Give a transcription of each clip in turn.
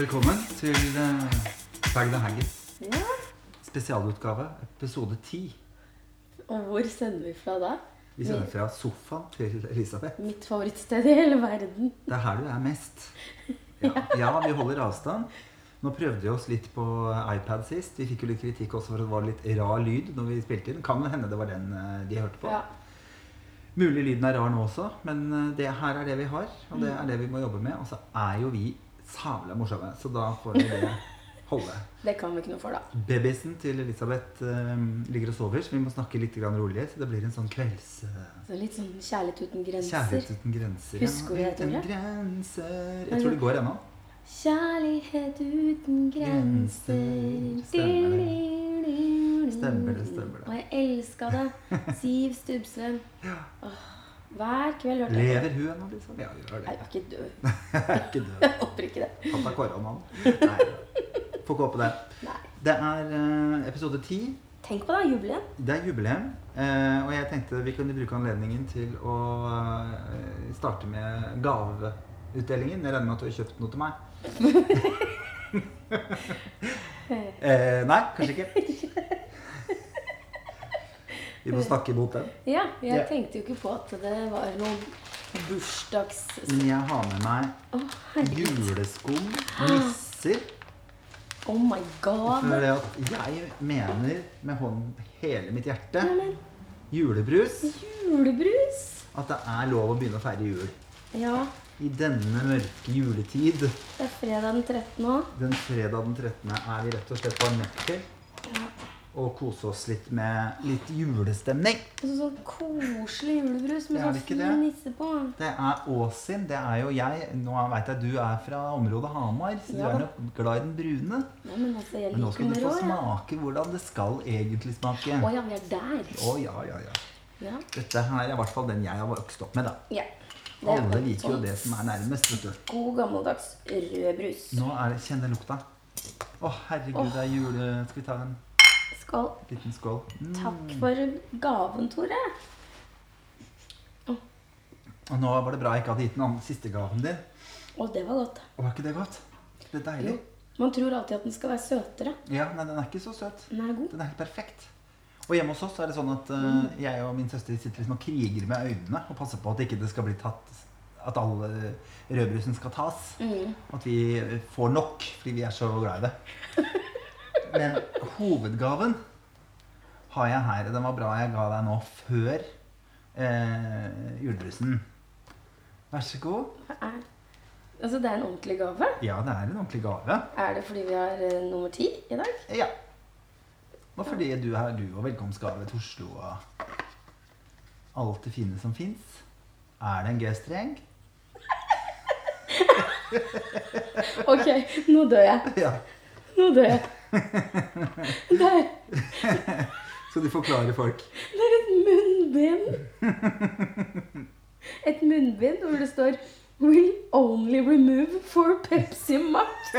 Velkommen til uh, Bergen og Haggis Ja. spesialutgave, episode 10. Og hvor sender vi fra da? Vi sender fra sofaen til Elisabeth. Mitt favorittsted i hele verden. Det er her du er mest. Ja, ja vi holder avstand. Nå prøvde vi oss litt på iPad sist. Vi fikk jo litt kritikk også for at det var litt rar lyd når vi spilte inn. Kan hende det var den eh, de hørte på. Ja. Mulig lyden er rar nå også, men eh, det her er det vi har. Og det er det vi må jobbe med. Og så er jo vi sabla morsomme, så da får vi det holde. Det kan vi ikke noe for, da. Babysen til Elisabeth um, ligger og sover, så vi må snakke litt rolig. Så det blir en sånn kvelds... eh, Så litt sånn kjærlighet uten grenser. Kjærlighet uten grenser. Husker ja. uten grenser. Jeg tror det går ennå. Kjærlighet uten grenser. Stemmer det. Stemmer det, stemmer det. Og jeg elska det. Siv Stubbsveen. Åh, Hver kveld hørte jeg. Lever hun ennå, liksom? Ja, hun gjør Nei, det. ikke død. Jeg er ikke død. Jeg håper ikke det. Tatt av koronaen. Nei, får ikke håpe det. Nei. Det er uh, episode ti. Tenk på det, jubileum. Det er jubileum. Uh, og jeg tenkte vi kunne bruke anledningen til å uh, starte med gaveutdelingen. Jeg regner med at du har kjøpt noe til meg. nei, kanskje ikke. Vi må snakke imot den. Ja, jeg Ja. tenkte jo ikke på at det var noen bursdags... Men jeg har med meg oh, juleskum, nisser. Oh my god. For det at jeg mener med hånden hele mitt hjerte Amen. julebrus julebrus. at det er lov å begynne å feire jul. Ja, I denne mørke juletid, det er fredag den 13. òg. den fredag den 13., er vi rett og slett bare nødt til Ja. Å kose oss litt med litt julestemning. Så, så sånn koselig julebrus med sånn fin nisse på. Det er Åsin. Det er jo jeg. Nå veit jeg du er fra området Hamar, så du er nok glad i den brune. Ja, men altså, Men nå skal du få ja. smake hvordan det skal egentlig smake. Å ja, vi er der. Å ja, ja, ja. Ja. Dette her er i hvert fall den jeg har vokst opp med, da. ja. Det Alle liker jo det som er nærmest, vet du. God gammeldags rød brus. Nå er det Kjenn den lukta. Å, herregud, det er jule... Skal vi ta en Skål. liten skål? Mm. Takk for gaven, Tore. Og nå var det bra jeg ikke hadde gitt den siste gaven din. Å, det var godt. Og var ikke det godt? Det er deilig. Jo. Man tror alltid at den skal være søtere. Ja, nei, den er ikke så søt. Den er god. Den er helt perfekt. Og hjemme hos oss er det sånn at uh, jeg og min søster sitter liksom og kriger med øynene og passer på at ikke det skal bli tatt At alle rødbrusen skal tas. Mm. At vi får nok fordi vi er så glad i det. Men hovedgaven har jeg her. Den var bra jeg ga deg nå før eh, julebrusen. Vær så god. Hva er Altså, det er en ordentlig gave. Ja, det er en ordentlig gave. Er det fordi vi har eh, nummer ti i dag? Ja. Og fordi du har du og velkomstgave til Oslo og alt det fine som fins. Er det en G-streng? Ok, nå dør jeg. Ja. Nå dør jeg. Der. Så du forklarer folk. Det er et munnbind. Et munnbind hvor det står Will only remove for Pepsi Max.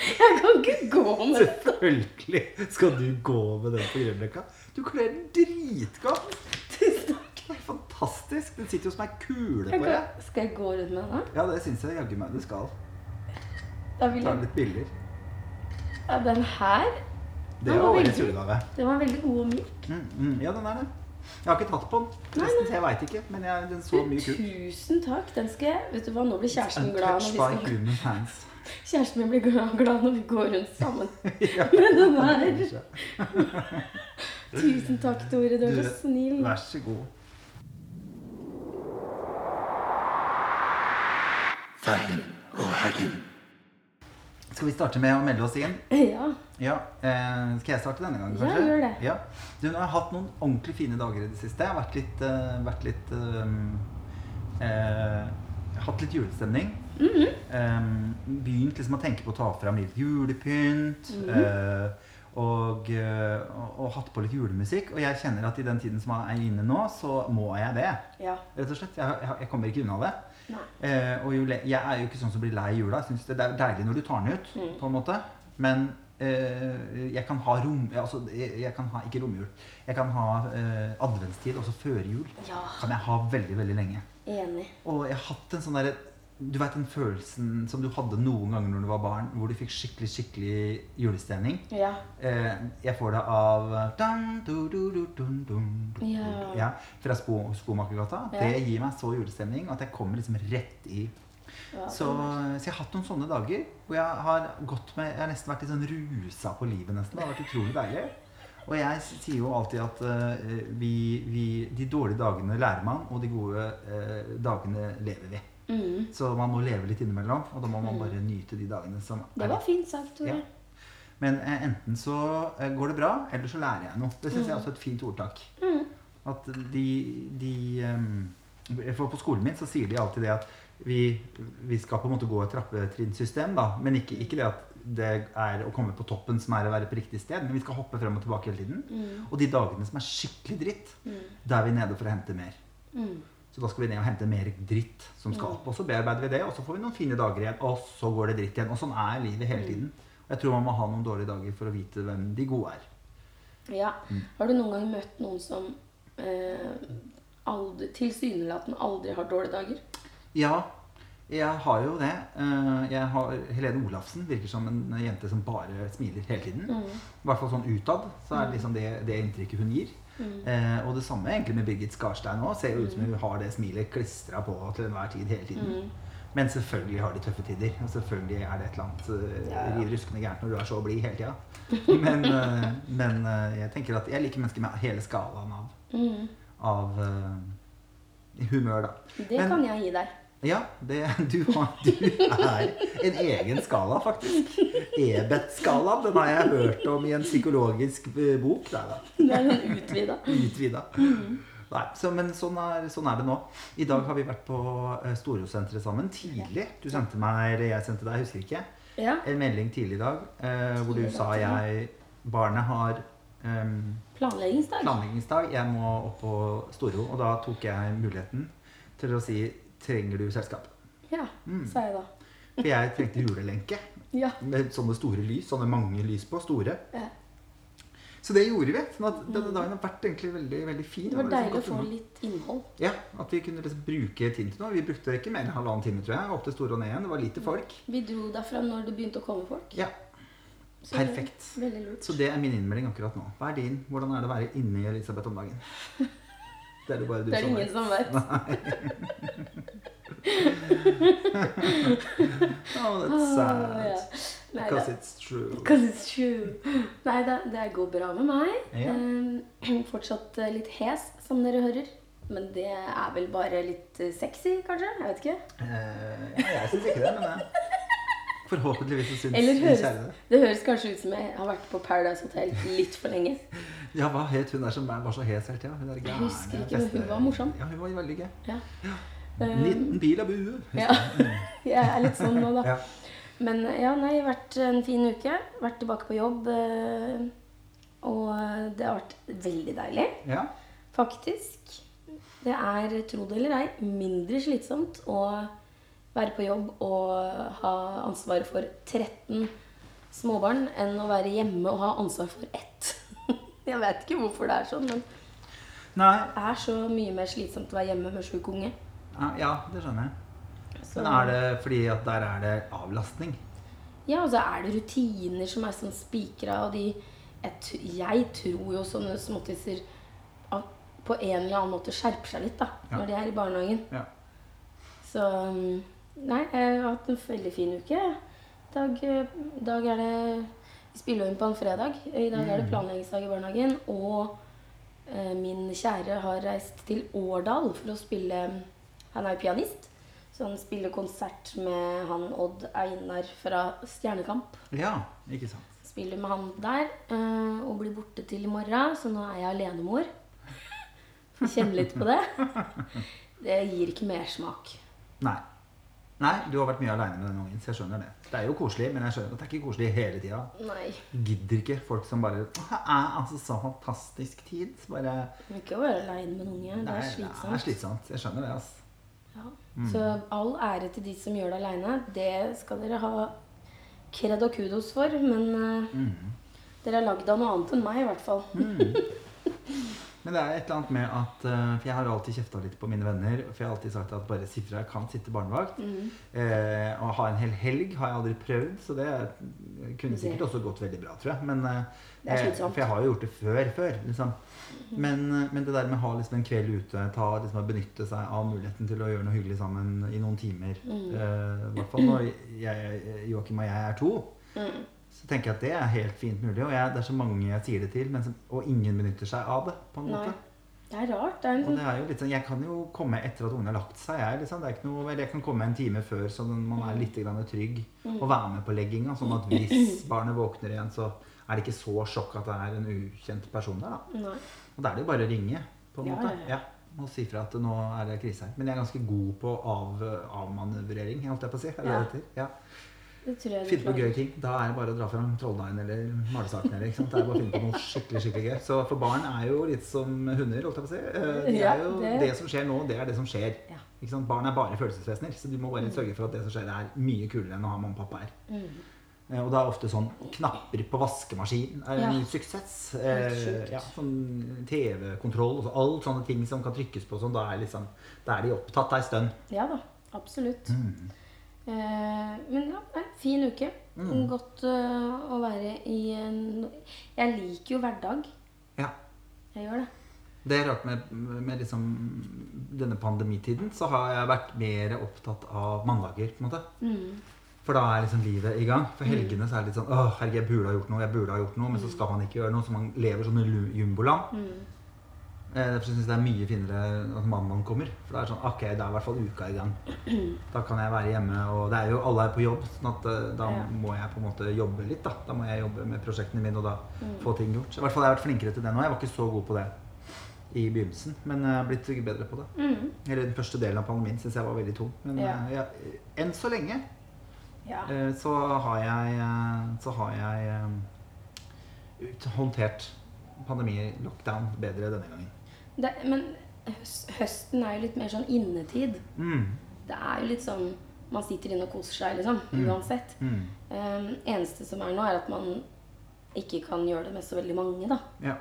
Jeg kan ikke gå med dette. Selvfølgelig skal du gå med den på Grünerløkka. Du kler den dritgodt. Tusen takk. Det er fantastisk. Den sitter jo som ei kule på deg. skal jeg gå rundt med den? Ja, det syns jeg jaggu meg du skal. Da vil Ta jeg litt bilder. Ja, den her Det Den var årets veldig- julegave. Den var veldig god og myk. Mm, mm, ja, den er det. Jeg har ikke tatt på den, forresten, så jeg veit ikke. Men jeg, den så mye kult. Tusen takk. Den skal jeg Vet du hva, nå blir kjæresten glad Untouched når vi skal human hands. Kjæresten min blir glad, glad når vi går rundt sammen. Ja. Men den her. Tusen takk, Tore. Du er så snill. Vær så god. Skal vi starte med å melde oss inn? Ja. Ja, eh, Skal jeg starte denne gangen, kanskje? Ja, gjør det. Ja. Du, nå har jeg hatt noen ordentlig fine dager i det siste. Jeg har vært litt, uh, vært litt eh, uh, Hatt litt julestemning. Mm -hmm. um, begynt liksom å tenke på å ta fram litt julepynt. Mhm. eh, og, og, og hatt på litt julemusikk. Og jeg kjenner at i den tiden som jeg er inne nå, så må jeg det. ja. Rett og slett. Jeg, jeg, jeg kommer ikke unna det. Eh, og jo, le- jeg er jo ikke sånn som blir lei jula. Jeg synes det, det er deilig når du tar den ut, Mm. på en måte. Men eh, jeg kan ha rom... Altså, jeg, jeg kan ha Ikke romjul. Jeg kan ha eh, adventstid også før jul. Ja. Kan jeg ha veldig, veldig lenge. Enig. Og jeg har hatt en sånn derre Du vet den følelsen som du hadde noen ganger når du var barn, hvor du fikk skikkelig skikkelig julestemning? Ja. Eh, jeg får det av dun, du, du, du, dun, dun, Ja. ja, fra sko, Skomakergata. Det gir meg så julestemning at jeg kommer liksom rett i ja. så, så jeg har hatt noen sånne dager hvor jeg har gått med Jeg har nesten vært litt sånn rusa på livet, nesten. Det har vært utrolig deilig. Og jeg sier jo alltid at uh, vi, vi, de dårlige dagene lærer man, og de gode uh, dagene lever vi. Mm. Så man må leve litt innimellom, og da må man bare nyte de dagene som Det var fint sagt, Tore. Ja. Men eh, enten så eh, går det bra, eller så lærer jeg noe. Det syns jeg er også et fint ordtak. Mm. At de, de um, For på skolen min så sier de alltid det at vi, vi skal på en måte gå et trappetrinnsystem, da. Men ikke, ikke det at det er å komme på toppen som er å være på riktig sted. Men vi skal hoppe frem og tilbake hele tiden. Mm. Og de dagene som er skikkelig dritt, Mm. da er vi nede for å hente mer. Mm. Så da skal vi ned og hente mer dritt som skal opp. Og så bearbeider vi det, og så får vi noen fine dager igjen. Og så går det dritt igjen. Og sånn er livet hele tiden. Og jeg tror man må ha noen dårlige dager for å vite hvem de gode er. Ja. Har du noen gang møtt noen som eh, aldri, tilsynelatende aldri har dårlige dager? Ja, jeg har jo det. Eh, Jeg har, Helene Olafsen virker som en jente som bare smiler hele tiden. I hvert fall sånn utad. Så er det liksom det, det inntrykket hun gir. Eh, og det samme egentlig med Birgit Skarstein òg. Ser jo ut som hun har det smilet klistra på til enhver tid hele tiden. Men selvfølgelig har de tøffe tider. Og selvfølgelig er det et eller annet uh, Ja, ja. riv ruskende gærent når du er så blid hele tida. Men, eh, men eh, jeg tenker at jeg liker mennesker med hele skalaen av, Mm. av eh, humør, da. Det Men- kan jeg gi deg. Ja, det, du, har, du er en egen skala, faktisk. EBET-skalaen. Den har jeg hørt om i en psykologisk eh, bok. Der, da. Det er sånn utvida. Utvida. Nei, så, men sånn er, sånn er det nå. I dag har vi vært på eh, Storosenteret sammen tidlig. Du sendte meg, eller jeg sendte deg, husker ikke, Ja. en melding tidlig i dag eh, hvor du sa jeg Barnet har um, Planleggingsdag. planleggingsdag. Jeg må opp på Storo. Og da tok jeg muligheten til å si Trenger du selskap? Ja, Mm. sa jeg da. For jeg trengte julelenke. Ja. Med sånne store lys. Sånne mange lys på. Store. ja. Så det gjorde vi. sånn at denne dagen har vært egentlig veldig veldig fin. Det var liksom deilig å få litt innhold. Ja, At vi kunne liksom bruke tiden til noe. Vi brukte ikke mer enn halvannen time, tror jeg. Opp til ned igjen. Det var lite folk. Vi dro derfra når det begynte å komme folk. Ja, Så perfekt. Det. Så det er min innmelding akkurat nå. Hva er din? Hvordan er det å være inne i Elisabeth om dagen? Det er det bare du Det er det som ingen vet. som vet. Oh, that's sad. Oh, yeah. Because Neida. it's true. Because it's true. Nei da, det går bra med meg. Ja. Um, fortsatt eh, litt hes, som dere hører. Men det er vel bare litt eh, sexy, kanskje? Jeg vet ikke. Uh, jeg syns ikke det, men eh, forhåpentligvis syns Eller kjære det. det høres kanskje ut som jeg har vært på Paradise Hotel litt for lenge. Ja, hva het hun der som var så hes hele tida? Hun der Jeg husker ikke, men hun var morsom. Ja, hun var veldig gøy. Ja. 19 bil av bue. Ja. Jeg er litt sånn nå, da. Ja. Men ja, nei, vært en fin uke. Vært tilbake på jobb. eh, Og det har vært veldig deilig, ja. faktisk. Det er, tro det eller ei, mindre slitsomt å være på jobb og ha ansvaret for 13 småbarn enn å være hjemme og ha ansvar for ett. Jeg vet ikke hvorfor det er sånn, men Nei, det er så mye mer slitsomt å være hjemme med sjuk unge. ja, ja, det skjønner jeg. Så- Men er det fordi at der er det avlastning? Ja, og så er det rutiner som er sånn spikra, og de jeg, jeg tror jo sånne småttiser på en eller annen måte skjerper seg litt da, Ja. når de er i barnehagen. Ja. Så mm, Nei, jeg har hatt en veldig fin uke. Dag, eh, dag er det Jo inn på en fredag. I dag er det planleggingsdag i barnehagen. Og eh, min kjære har reist til Årdal for å spille Han er jo pianist. Så han spiller konsert med han Odd Einar fra Stjernekamp. Ja, ikke sant. Spiller med han der eh, og blir borte til i morgen, så nå er jeg alenemor. Får kjenne litt på det. Det gir ikke mersmak. Nei. Nei, du har vært mye aleine med den ungen, så jeg skjønner det. Det er jo koselig, men jeg skjønner at det er ikke koselig hele tida. Nei. Gidder ikke folk som bare Det er altså så fantastisk tid. Så Bare Ikke være aleine med en unge. Det er slitsomt. Det er slitsomt. Jeg skjønner det, altså. Ja. Så all ære til de som gjør det aleine. Det skal dere ha kred og kudos for. Men eh, Mm. dere er lagd av noe annet enn meg, i hvert fall. Men det er et eller annet med at eh, For jeg har alltid kjefta litt på mine venner. For jeg har alltid sagt at bare si fra. Kan sitte barnevakt. Mm. Eh, å ha en hel helg har jeg aldri prøvd, så det kunne sikkert også gått veldig bra, tror jeg. Men, eh, eh, for jeg har jo gjort det før. før liksom. men, eh, men det der med å ha liksom en kveld ute, ta, liksom, benytte seg av muligheten til å gjøre noe hyggelig sammen i noen timer Mm. eh, I hvert fall når Joakim og jeg er to. Mm. Så tenker jeg at det er helt fint mulig. Og jeg, det er så mange jeg sier det til, men som, og ingen benytter seg av det. på en Nei. måte. Det er rart. Det er en Og sånn det er jo litt sånn, Jeg kan jo komme etter at ungen har lagt seg. Jeg, liksom. det er ikke noe, eller jeg kan komme en time før, så man er litt grann trygg. Og være med på legginga. Sånn at hvis barnet våkner igjen, så er det ikke så sjokk at det er en ukjent person der. da. Nei. Og da er det jo bare å ringe. på en Ja, måte. ja. Og si fra at nå er det krise her. Men jeg er ganske god på av, avmanøvrering, holdt jeg på å si. Er det Ja. det heter? Ja. Det Finne på gøye ting. Da er det bare å dra fram trolldeien eller malesakene. Eller, ikke sant? Det er bare å finne på noe skikkelig skikkelig gøy. Så for barn er jo litt som hunder. holdt jeg på å si. Eh, De Ja, er jo, det- det... som skjer nå, det er det som skjer. Ja. Ikke sant? Barn er bare følelsesvesener, så du må bare sørge for at det som skjer, er mye kulere enn å ha mamma og pappa her. Mm. Eh, Og da er ofte sånn knapper på vaskemaskinen er en Ja. suksess. Eh, ja, sånn TV-kontroll og så alt sånne ting som kan trykkes på sånn, da er, liksom, da er de opptatt ei stund. Ja da. Absolutt. Mm. Eh, men ja, nei, fin uke. Mm. Godt eh, å være i en Jeg liker jo hverdag. Ja. Jeg gjør det. Det er rart med, med liksom denne pandemitiden, så har jeg vært mer opptatt av mandager. på en måte. Mm. For da er liksom livet i gang. For helgene så er det litt sånn Åh, herregud, jeg burde ha gjort noe, jeg burde ha gjort noe. Men så skal man ikke gjøre noe, så man lever sånn i jumboland. Mm. Eh, Derfor syns jeg det er mye finere at mandagen kommer. For da er det sånn Ok, da er i hvert fall uka i gang. Da kan jeg være hjemme, og det er jo alle er på jobb, sånn at eh, da Ja. må jeg på en måte jobbe litt. Da Da må jeg jobbe med prosjektene mine og da Mm. få ting gjort. Så I hvert fall har jeg vært flinkere til det nå. Jeg var ikke så god på det i begynnelsen, men jeg har blitt bedre på det. Mm. Eller den første delen av pandemien syns jeg var veldig tung. Men Ja. eh, ja, enn så lenge Ja. eh, så har jeg, eh, så har jeg eh, håndtert pandemi-lockdown bedre denne gangen. Det, men høsten er jo litt mer sånn innetid. Mm. Det er jo litt sånn Man sitter inne og koser seg, liksom. Uansett. Mm. Um, eneste som er nå, er at man ikke kan gjøre det med så veldig mange, da. Ja.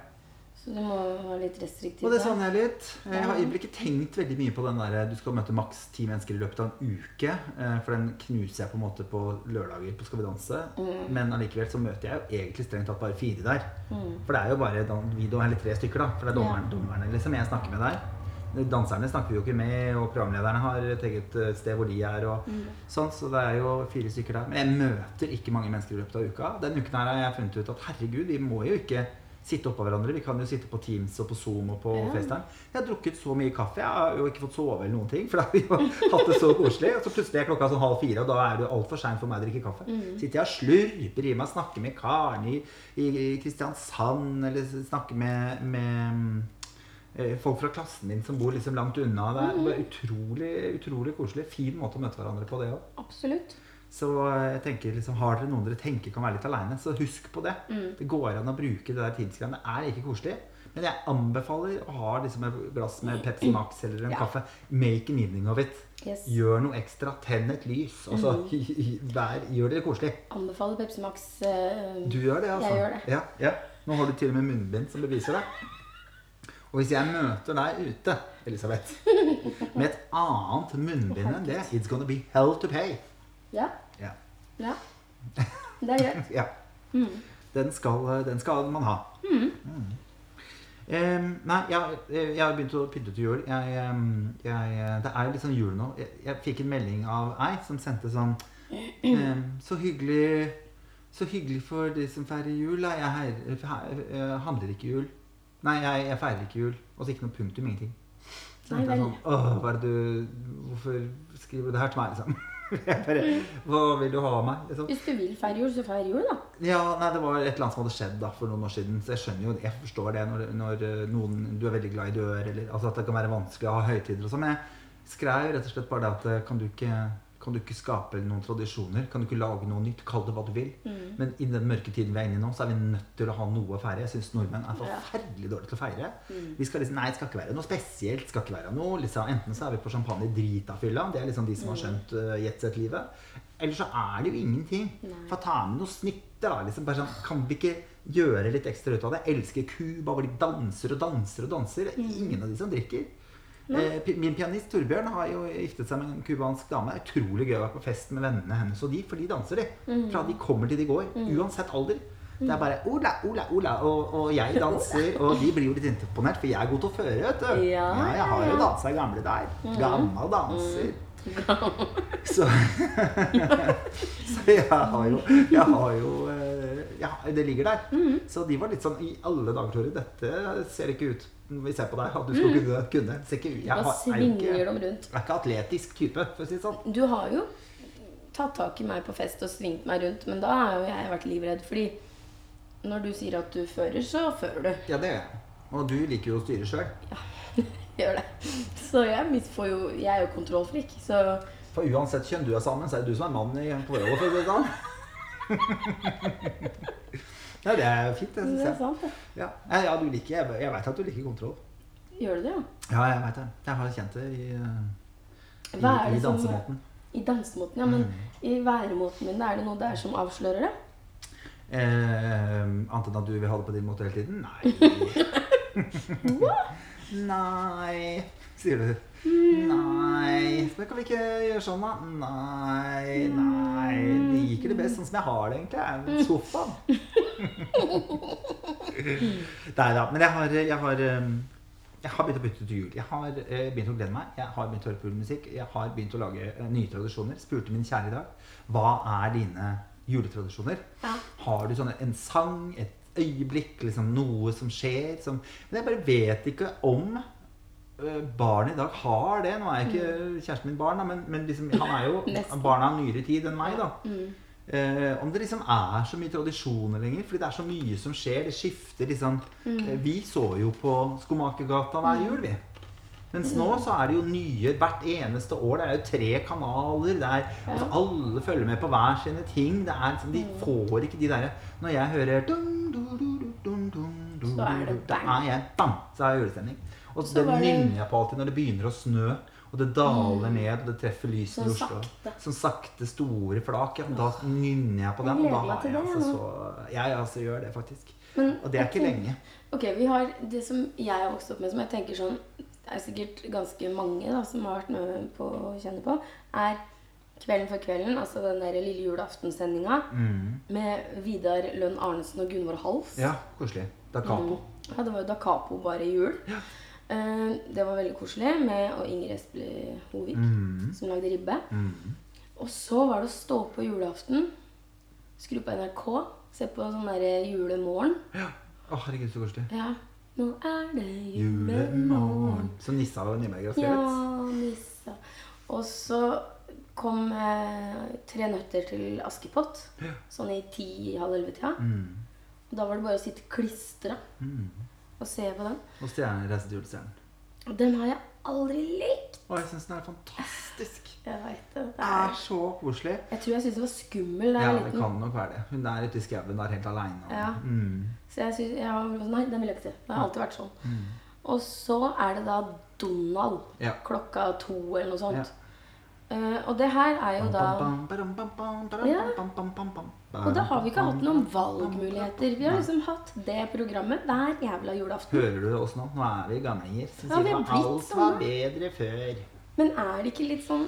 Så du må være litt restriktiv. Og det savner jeg litt. Jeg har egentlig ikke tenkt veldig mye på den der du skal møte maks ti mennesker i løpet av en uke. eh, For den knuser jeg på en måte på lørdager på Skal vi danse. Men allikevel så møter jeg jo egentlig strengt tatt bare fire der. Mm. For det er jo bare vi da, eller tre stykker, da. For det er dommerne, dommerne liksom, jeg snakker med der. Danserne snakker vi jo ikke med, og programlederne har et eget eh, sted hvor de er. og Mm. sånn, Så det er jo fire stykker der. Men jeg møter ikke mange mennesker i løpet av uka. Den uken her har jeg funnet ut at herregud, vi må jo ikke sitte oppå hverandre. Vi kan jo sitte på Teams og på Zoom og på Ja. FaceTime. Jeg har drukket så mye kaffe. Jeg har jo ikke fått sove eller noen ting. For da har vi jo hatt det så koselig. Og så plutselig er klokka sånn halv fire, og da er det altfor seint for meg å drikke kaffe. Sitter jeg og slurper i meg, snakker med Karen i, i, i Kristiansand, eller snakker med, med eh, folk fra klassen min som bor liksom langt unna. Det er bare utrolig, utrolig koselig. Fin måte å møte hverandre på, det òg. Absolutt. Så jeg tenker liksom, Har dere noen dere tenker kan være litt aleine, så husk på det. Mm. Det går an å bruke det der Teams-greiene. Det er ikke koselig. Men jeg anbefaler å ha liksom et glass med Pepsi Max eller en Ja. kaffe. Make an evening of it. Yes. Gjør noe ekstra. Tenn et lys. Og så Mm. vær, gjør det koselig. Anbefaler Pepsi Max. Uh, Du gjør det, altså. Jeg gjør det. Ja, ja. Nå har du til og med munnbind som beviser det. Og hvis jeg møter deg ute, Elisabeth, med et annet munnbind enn det It's gonna be hell to pay. Ja. Ja. ja. Det er greit. ja. Mm. Den, skal, den skal man ha. Mm. Em, nei, jeg, jeg har begynt å pynte til jul. Jeg, jeg, det er jo litt sånn jul nå. Jeg, fikk en melding av ei som sendte sånn em, Så hyggelig Så hyggelig for de som feirer jul. Jeg, heier, fe- jeg handler ikke jul. Nei, jeg, feirer ikke jul. Og så ikke noe punktum, ingenting. Så Nei sånn Åh, hva er det du Hvorfor skriver du det her til meg, liksom? Bare, Hva vil du ha av meg? Liksom. Hvis du vil feire jul, så feir jul, da. Ja, nei, Det var et eller annet som hadde skjedd da, for noen år siden. Så jeg skjønner jo, jeg forstår det når, når eh, noen du er veldig glad i dør, eller altså at det kan være vanskelig å ha høytider og sånn. Men jeg skrev rett og slett bare det at eh, kan du, ikke, kan du ikke skape noen tradisjoner? Kan du ikke lage noe nytt? Kall det hva du vil. Mm. Men i den mørke tiden vi er inne i nå, så er vi nødt til å ha noe å feire. Jeg syns nordmenn er Ja. forferdelig dårlige til å feire. Mm. Vi skal liksom, Nei, det skal ikke være noe spesielt. skal ikke være noe, liksom, Enten så er vi på champagne drita-fylla. Det er liksom de som har skjønt uh, jetset-livet. Ellers så er det jo ingenting. Nei. Få ta med noe snitt. da, liksom bare sånn, Kan vi ikke gjøre litt ekstra ut av det? Jeg elsker Cuba, hvor de danser og danser og danser. Mm. Ingen av de som drikker. Eh, min pianist Torbjørn har jo giftet seg med en cubansk dame. Utrolig gøy å være på fest med vennene hennes og de, for de danser, de. Mm. Fra de kommer til de går. Uansett alder. Det er bare Ola, Ola, Ola, og, og jeg danser. Og de blir jo litt imponert, for jeg er god til å føre, vet du. Ja, jeg har jo ja. dansa i gamle dager. Gammel danser. Så, så jeg har jo, jeg har jo eh, ja, Det ligger der. Mm. Så de var litt sånn I alle dager, Tore. Dette ser ikke ut vi ser på deg, at du skal kunne. kunne. Ser ikke ut. Jeg har, er jo ikke, rundt. jeg er ikke atletisk type, for å si det sånn. Du har jo tatt tak i meg på fest og svingt meg rundt, men da har jo jeg vært livredd. Fordi når du sier at du fører, så fører du. Ja, det gjør jeg. Og du liker jo å styre sjøl. Gjør det. Så jeg jo Jeg er jo kontrollfrik, så For uansett kjønn du er sammen, så er det du som er mannen i forholdet, for å si det sånn. Ja, det er fint, det det syns er jeg. sant, det. Ja, Ja, ja du liker, jeg, jeg veit at du liker kontroll. Gjør du det, ja? Ja, jeg veit det. Jeg har kjent det i, i, Hva er i dansemåten. som- I dansemåten, ja. Men Mm. i væremåten min, er det noe der som avslører det? Eh, annet enn at du vil ha det på din måte hele tiden? Nei. Nei, sier du. Nei. Men kan vi ikke gjøre sånn, da? Nei, nei. Jeg liker det best sånn som jeg har det, egentlig. Er en sofa. Nei da. Men jeg har, jeg har eh, jeg har begynt å bytte til jul. Jeg har eh, begynt å glede meg. Jeg har begynt å høre på julemusikk. Jeg har begynt å lage eh, nye tradisjoner. Spurte min kjære i dag hva er dine juletradisjoner. Ja. Har du sånne, en sang, et øyeblikk, liksom noe som skjer? Som, men jeg bare vet ikke om barn i dag har det. Nå er jeg ikke kjæresten min barn, da, men, men liksom, han er jo barna av nyere tid enn meg. da. Mm. Eh, om det liksom er så mye tradisjoner lenger. Fordi det er så mye som skjer. Det skifter liksom eh, Vi så jo på Skomakergata hver jul, vi. Mens nå så er det jo nye hvert eneste år. Det er jo tre kanaler. Det er, altså, alle følger med på hver sine ting. Det er, liksom, de får ikke de derre Når jeg hører dun, du, du, du, dun, dun, dun, Så er det Da bang. er jeg bang! Så er det julestemning. Og Så det det- nynner jeg på alltid når det begynner å snø. Og det daler ned, og det treffer lysene i Sånn Oslo. sakte. Sånn sakte, store flak. Ja. Da nynner jeg på den. Jeg Og da har jeg altså så Jeg altså gjør det, faktisk. Men, Og det er ikke lenge. Ok, vi har Det som jeg har vokst opp med, som jeg tenker sånn Det er sikkert ganske mange da, som har vært med på å kjenne på, er Kvelden for kvelden, altså den der lille julaftensendinga Mm. med Vidar Lønn Arnesen og Gunvor Hals. Ja, koselig. Da capo. Mm. Ja, det var jo Da Capo bare i jul. Eh, det var veldig koselig med og Inger Espelid Hovig, Mm. som lagde ribbe. Mm. Og så var det å stå på julaften, skru på NRK, se på sånn der julemorgen. Ja. Å, herregud, så koselig. Ja, nå er det Julemorgen. Så Nissa og Nyberg har Ja. Nissa. Og så kom eh, Tre nøtter til Askepott, sånn i ti-halv elleve-tida. Mm. Og Da var det bare å sitte klistra Mm. Og se på den. Og stjerne, Reise til julestjernen. Den har jeg aldri likt. Og jeg syns den er fantastisk. Jeg vet det. det er så koselig. Jeg tror jeg syntes den var skummel da Ja, jeg var det kan nok være det. Hun er ute i skauen der helt aleine. Ja. Mm. Så jeg syns ja, Nei, den vil jeg ikke se. Det har alltid vært sånn. Mm. Og så er det da Donald Ja. klokka to eller noe sånt. Ja. Eh, og det her er jo da Ja. Og da har vi ikke hatt noen valgmuligheter. Vi har liksom hatt det programmet hver jævla julaften. Hører du oss nå? Nå er vi gamlinger som Ja, sier er at alt sånn, var bedre før. Men er det ikke litt sånn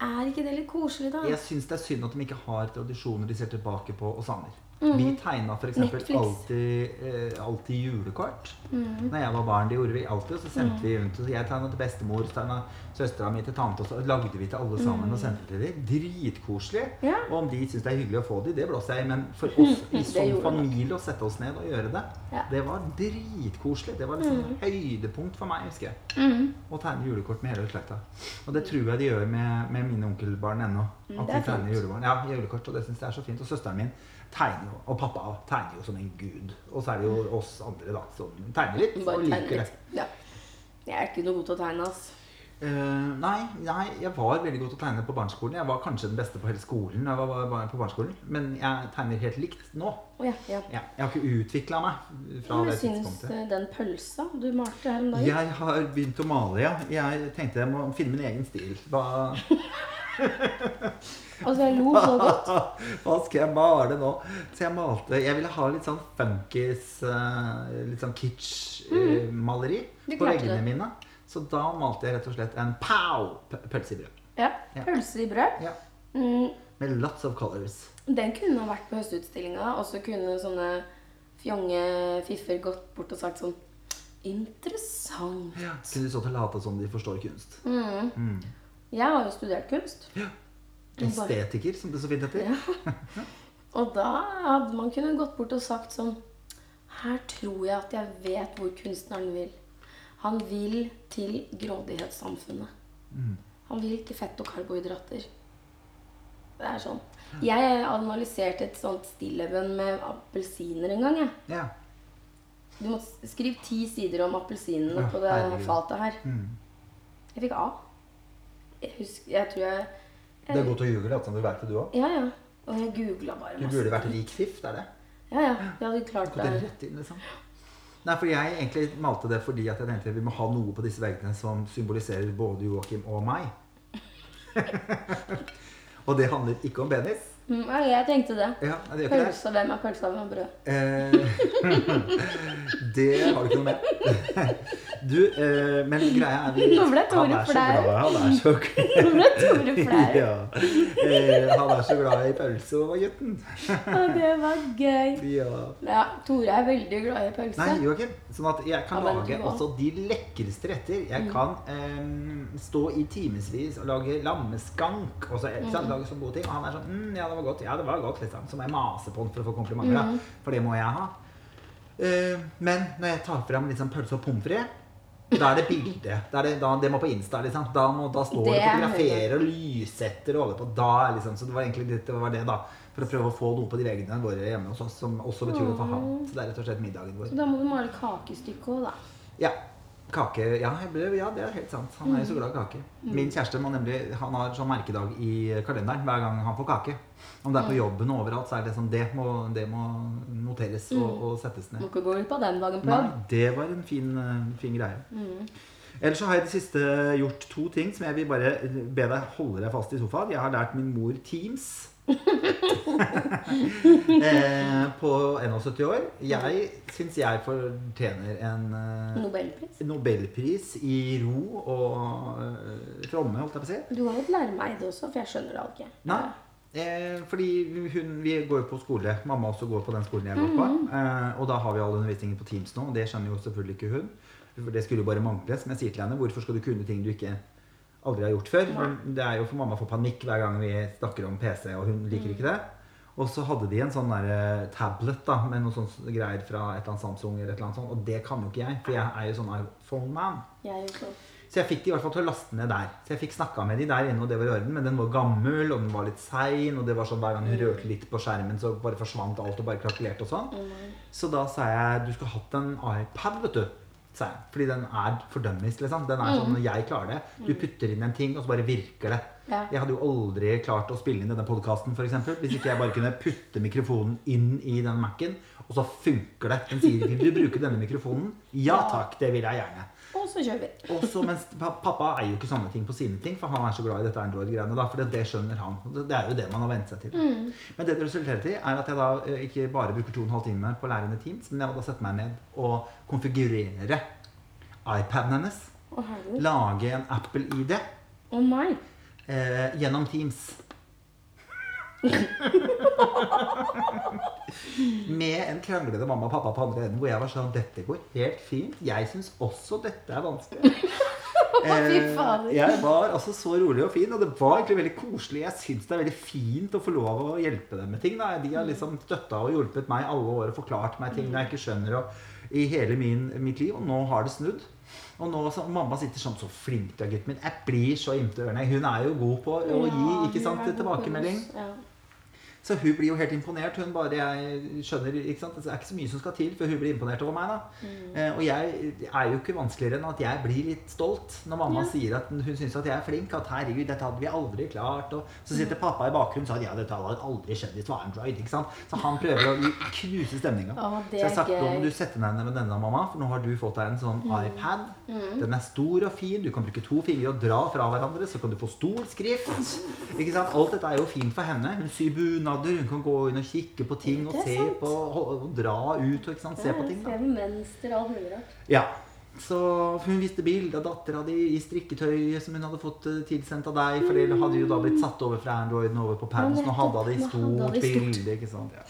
Er ikke det litt koselig, da? Jeg syns det er synd at de ikke har tradisjoner de ser tilbake på og savner. Vi tegna f.eks. Mhm. Alltid, eh, alltid julekort. Mhm. Når jeg var barn, det gjorde vi alltid. Og så sendte vi rundt. Og jeg tegna til bestemor, tegna søstera mi til tante. Og så lagde vi til alle sammen og sendte til dem. Dritkoselig. Mhm. Ja. Og om de syns det er hyggelig å få de, det blåser jeg i. Men for oss i Det som familie å sette oss ned og gjøre det, Ja. det var dritkoselig. Det var liksom høydepunkt for meg, husker jeg. Mhm. Å tegne julekort med hele slekta. Og det tror jeg de gjør med, med mine onkelbarn ennå. Mm, At de er tegner julebarn. Ja, julekort, og det syns jeg er så fint. Og søsteren min tegner jo, og pappa tegner jo som en gud. Og så er det jo oss andre, da, som tegner litt Bare og liker det. Ja. Jeg er ikke noe god til å tegne, ass. Eh, nei, nei, jeg var veldig god til å tegne på barneskolen. Jeg var kanskje den beste på hele skolen. da Jeg var, var på barneskolen Men jeg tegner helt likt nå. Å ja, ja. Ja, jeg har ikke utvikla meg fra det jeg syns tidspunktet. eh, den pølsa du malte her om dagen Jeg har begynt å male, ja. Jeg tenkte jeg må finne min egen stil. Hva Altså, jeg lo så godt. Hva skal jeg male nå? Så jeg malte Jeg ville ha litt sånn funkis, eh, litt sånn kitsch-maleri Mm. På veggene det. mine. Så da malte jeg rett og slett en pow pølse i brød. Ja. Ja. Pølse i brød. Ja. Mm, Med lots of colors. den kunne ha vært på Høstutstillinga, og så kunne sånne fjonge fiffer gått bort og sagt sånn Interessant. Ja. Kunne de stått og late som de forstår kunst. Mm. Mm. Jeg har jo studert kunst. Estetiker, som det så fint heter. Ja. Og da hadde man kunnet gått bort og sagt sånn Her tror jeg at jeg vet hvor kunstneren vil. Han vil til grådighetssamfunnet. Mm. Han vil til fett og karbohydrater. Det er sånn. Jeg analyserte et sånt stilleben med appelsiner en gang. jeg. Ja. Du må skrive ti sider om appelsinene Ja, på det fatet her. Mm. Jeg fikk A. Jeg husker, jeg tror jeg Det er godt å ljuge, som du vet det, du òg. Ja, ja. Og jeg googla bare masse. Du burde vært rik fiff, det er det. Ja, ja. Jeg hadde klart det. rett inn, liksom. Nei, for jeg egentlig malte det fordi at jeg tenkte vi må ha noe på disse veggene som symboliserer både Joakim og meg. og det handler ikke om penis. Nei, jeg tenkte det. Ja, det. Pølse, hvem er pølsa, hvem er brød? Eh, det har du ikke noe med. Du, eh, men greia er vi, Nå ble Tore Han er så glad. Nå ble Tore flau. ja. eh, Han er så glad i pølse gutten. Å, det var gøy. Ja. Ja, Tore er veldig glad i pølse. Nei, Joakim. Sånn at jeg kan Ja, lage også de lekreste retter. Jeg Mm. kan eh, stå i timevis og lage lammeskank. Og så, Mm. lage sånne gode ting. Og han er sånn mm, Ja, det var godt. Ja, det var godt, liksom. Så må jeg mase på han for å få komplimenter. Mm. For det må jeg ha. Eh, men når jeg tar fram liksom pølse og pommes frites da er det bilde. Det, da, det må på Insta. liksom. Da, må, da står det, Det er fotograferer og lyssetter og holder på. Da liksom, Så det var egentlig det var det, da. For å prøve å få noe på de veggene våre hjemme hos oss som også betyr noe for han. Så det er rett og slett middagen vår. Så da må du male kakestykket òg, da. Ja. Kake Ja, ja det er helt sant. Han er jo så glad i kake. Mm. Min kjæreste må nemlig Han har sånn merkedag i kalenderen hver gang han får kake. Om det er på jobben og overalt, så er det sånn Det må, det må noteres og, og settes Må ikke gå ut på den dagen på Nei, det var en fin, fin greie. Mm. Ellers så har jeg i det siste gjort to ting som jeg vil bare be deg holde deg fast i sofaen. Jeg har lært min mor Teams. eh, på 71 år. Jeg syns jeg fortjener en eh, Nobelpris. nobelpris i ro og eh, fromme, holdt jeg på å si. Du har jo lært meg det også, for jeg skjønner det ikke. Nei. Eh, fordi hun, vi går jo på skole. Mamma også går på den skolen jeg går på. Eh, og da har vi all undervisningen på Teams nå, og det skjønner jo selvfølgelig ikke hun. For det skulle jo bare mangle. Som jeg sier til henne, hvorfor skal du kunne ting du ikke aldri har gjort før? men det er jo for mamma får panikk hver gang vi snakker om PC, og hun liker ikke det. Og så hadde de en sånn der, eh, tablet da, med noe sånt greier fra et eller annet Samsung, eller et eller annet sånt, og det kan jo ikke jeg, for jeg er jo sånn iPhone-man. Så jeg fikk de i hvert fall til å laste ned der. Så jeg fikk snakka med de der inne, og det var i orden. Men den var gammel, og den var litt sein, og det var sånn hver gang hun rørte litt på skjermen, så bare forsvant alt og bare krakelerte og sånn. Så da sa jeg du skulle hatt en iPad, vet du. Sa jeg. Fordi den er for dummies, liksom. Den er sånn jeg klarer det. Du putter inn en ting, og så bare virker det. Ja. Jeg hadde jo aldri klart å spille inn denne podkasten hvis ikke jeg bare kunne putte mikrofonen inn i den Mac-en, og så funker det. Den sier 'Vil du bruke denne mikrofonen?' Ja takk, det vil jeg gjerne. Og så kjører vi. Og så, mens Pappa eier jo ikke sånne ting på sine ting, for han er så glad i dette Android-greiene. da, For det, det skjønner han. Det, er jo det man har vent seg til. Men det det resulterer i, er at jeg da eh, ikke bare bruker to og en halv på lærende lære Teams, men jeg må da sette meg ned og konfigurere iPaden hennes. Oh. Lage en Apple-ID Oh, eh, gjennom Teams. Med en kranglete mamma og pappa på andre enden, hvor jeg var sånn Dette går helt fint. Jeg syns også dette er vanskelig. Eh, jeg var altså så rolig og fin, og det var egentlig veldig koselig. Jeg syns det er veldig fint å få lov å hjelpe dem med ting. Da. De har liksom støtta og hjulpet meg alle år og forklart meg ting jeg ikke skjønner og, i hele min, mitt liv, og nå har det snudd. Og nå så, Mamma sitter sånn Så flink du er, gutten min. Jeg blir så imte ørene. Hun er jo god på å gi Ja, ikke sant, tilbakemelding. Ja. Så hun blir jo helt imponert. Hun bare, jeg skjønner, ikke sant? Det er ikke så mye som skal til før hun blir imponert over meg. da. Mm. Eh, og jeg er jo ikke vanskeligere enn at jeg blir litt stolt når mamma Ja. sier at hun syns at jeg er flink. At herregud, dette hadde vi aldri klart. Og så sitter pappa i bakgrunnen og sier ja, dette hadde aldri skjedd hvis det var Android. ikke sant? Så han prøver å knuse stemninga. Så jeg har sagt nå må du sette deg ned med denne, mamma, for nå har du fått deg en sånn iPad. Den er stor og fin. Du kan bruke to fingre og dra fra hverandre, så kan du få stor skrift. Ikke sant? Alt dette er jo fint for henne. Hun syr bunader, hun kan gå inn og kikke på ting og se sant. på og, dra ut og se på ting. da. Se mønster og alt mulig rart. Ja. Så hun viste bilde av dattera di i strikketøyet som hun hadde fått eh, tilsendt av deg. For det hadde jo da blitt satt over fra Androiden over på Paden, så nå hadde hun det i stort bilde. ikke sant? Ja.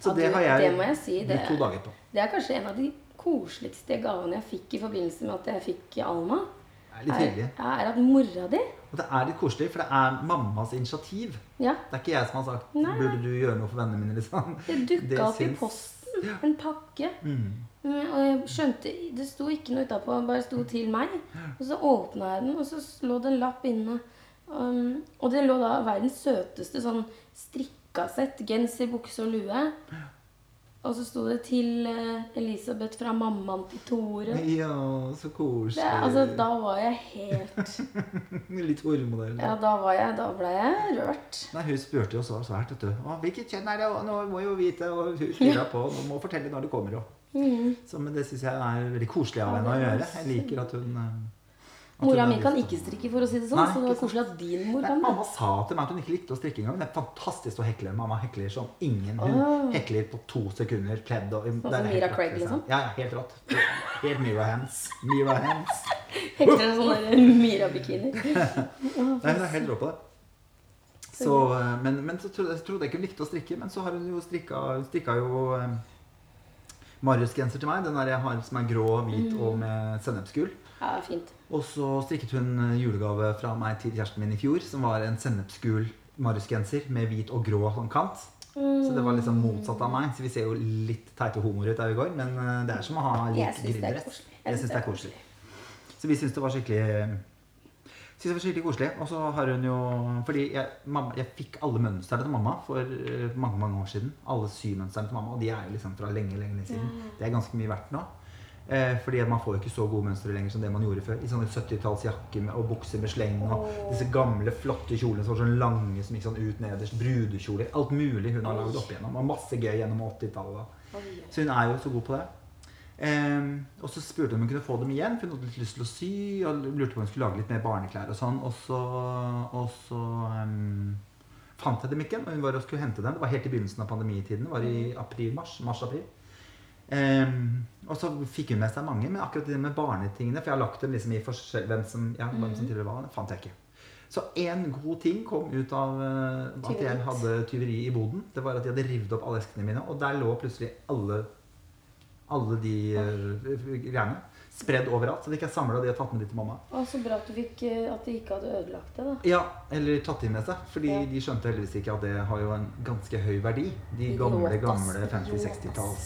Så Ja, det har jeg det jeg si, det- to dager på. Det er kanskje en av de koseligste gavene jeg fikk i forbindelse med at jeg fikk Alma. Det er litt Er, er at mora di Og det er litt koselig, for det er mammas initiativ. Ja, Det er ikke jeg som har sagt Nei. 'burde du gjøre noe for vennene mine', liksom. det dukka opp i syns- posten. En pakke. Mm. Mm, Og jeg skjønte Det sto ikke noe utapå, bare sto 'til meg'. Og så åpna jeg den, og så lå det en lapp inne. Um, og det lå da verdens søteste sånn strikka sett. Genser, bukse og lue. Og så sto det 'til eh, Elisabeth fra mammaen til Tore'. Ja, så koselig. Det, altså, da var jeg helt Litt hormodell. Ja, da var jeg Da ble jeg rørt. Nei, Hun spurte jo så svært, vet du. Å, 'Hvilket kjønn er det?' Og 'Nå må jo vite.' Og hun fyra på. 'Nå må fortelle når det kommer', og. Mm. Så, men det syns jeg er veldig koselig av henne å gjøre. Jeg liker at hun eh, Mora mi kan ikke strikke, for å si det sånn. Nei, så det var koselig at din mor kan det. mamma sa til meg at hun ikke likte å strikke engang. Det er fantastisk å hekle. Mamma hekler som ingen. Hun oh. hekler på to sekunder. Pledd og det er som Mira Craig, liksom? Ja, ja, helt rått. Helt Mira Hands. Mira Hands. Hekler en sånn Mira-bikini. Nei, hun er helt rå på det. Så, eh, men, men så trodde jeg ikke hun likte å strikke, men så har hun jo strikka, strikka jo eh, Marius-genser til meg. Den der jeg har som er grå, hvit og med sennepsgull. Ja, fint. Og så strikket hun eh, julegave fra meg til kjæresten min i fjor, som var en sennepsgul Marius-genser med hvit og grå sånn kant. Så det var liksom motsatt av meg. Så vi ser jo litt teite homoer ut der vi går, men eh, det er som å ha lik grindrett. koselig. Jeg syns det er koselig. Så vi syns det var skikkelig Synes det var skikkelig koselig. Og så har hun jo Fordi jeg, mamma, jeg fikk alle mønstrene til mamma for eh, mange mange år siden. Alle symønstrene til mamma. Og de er jo liksom fra lenge lenge, lenge siden. Det er ganske mye verdt nå. Eh, fordi man får jo ikke så gode mønstre lenger som det man gjorde før. I sånne 70-tallsjakker og bukser med sleng og disse gamle, flotte kjolene som var sånn lange som gikk sånn ut nederst. Brudekjoler. Alt mulig hun har lagd opp igjennom. Og masse gøy gjennom 80-tallet. Så hun er jo så god på det. Ehm, og så spurte hun om hun kunne få dem igjen, for hun hadde litt lyst til å sy. Og lurte på om hun skulle lage litt mer barneklær og sånn. Og så, og så um, fant jeg dem ikke. Og hun var og skulle hente dem. Det var helt i begynnelsen av pandemitiden. Det var i april-mars. Mars-april. Um, og så fikk hun med seg mange, men akkurat det med barnetingene For jeg har lagt dem liksom i forskjell, hvem som, ja, hvem som hva, det fant jeg ikke. Så én god ting kom ut av uh, at jeg hadde tyveri i boden. Det var at de hadde revet opp alle eskene mine, og der lå plutselig alle alle de eh, greiene spredd overalt. Så de ikke er samla de har tatt med de til mamma. Å, så bra at du fikk eh, At de ikke hadde ødelagt det, da. Ja, eller tatt de med seg. Fordi Ja. de skjønte heldigvis ikke at det har jo en ganske høy verdi. De gamle, gamle Idiot, ass.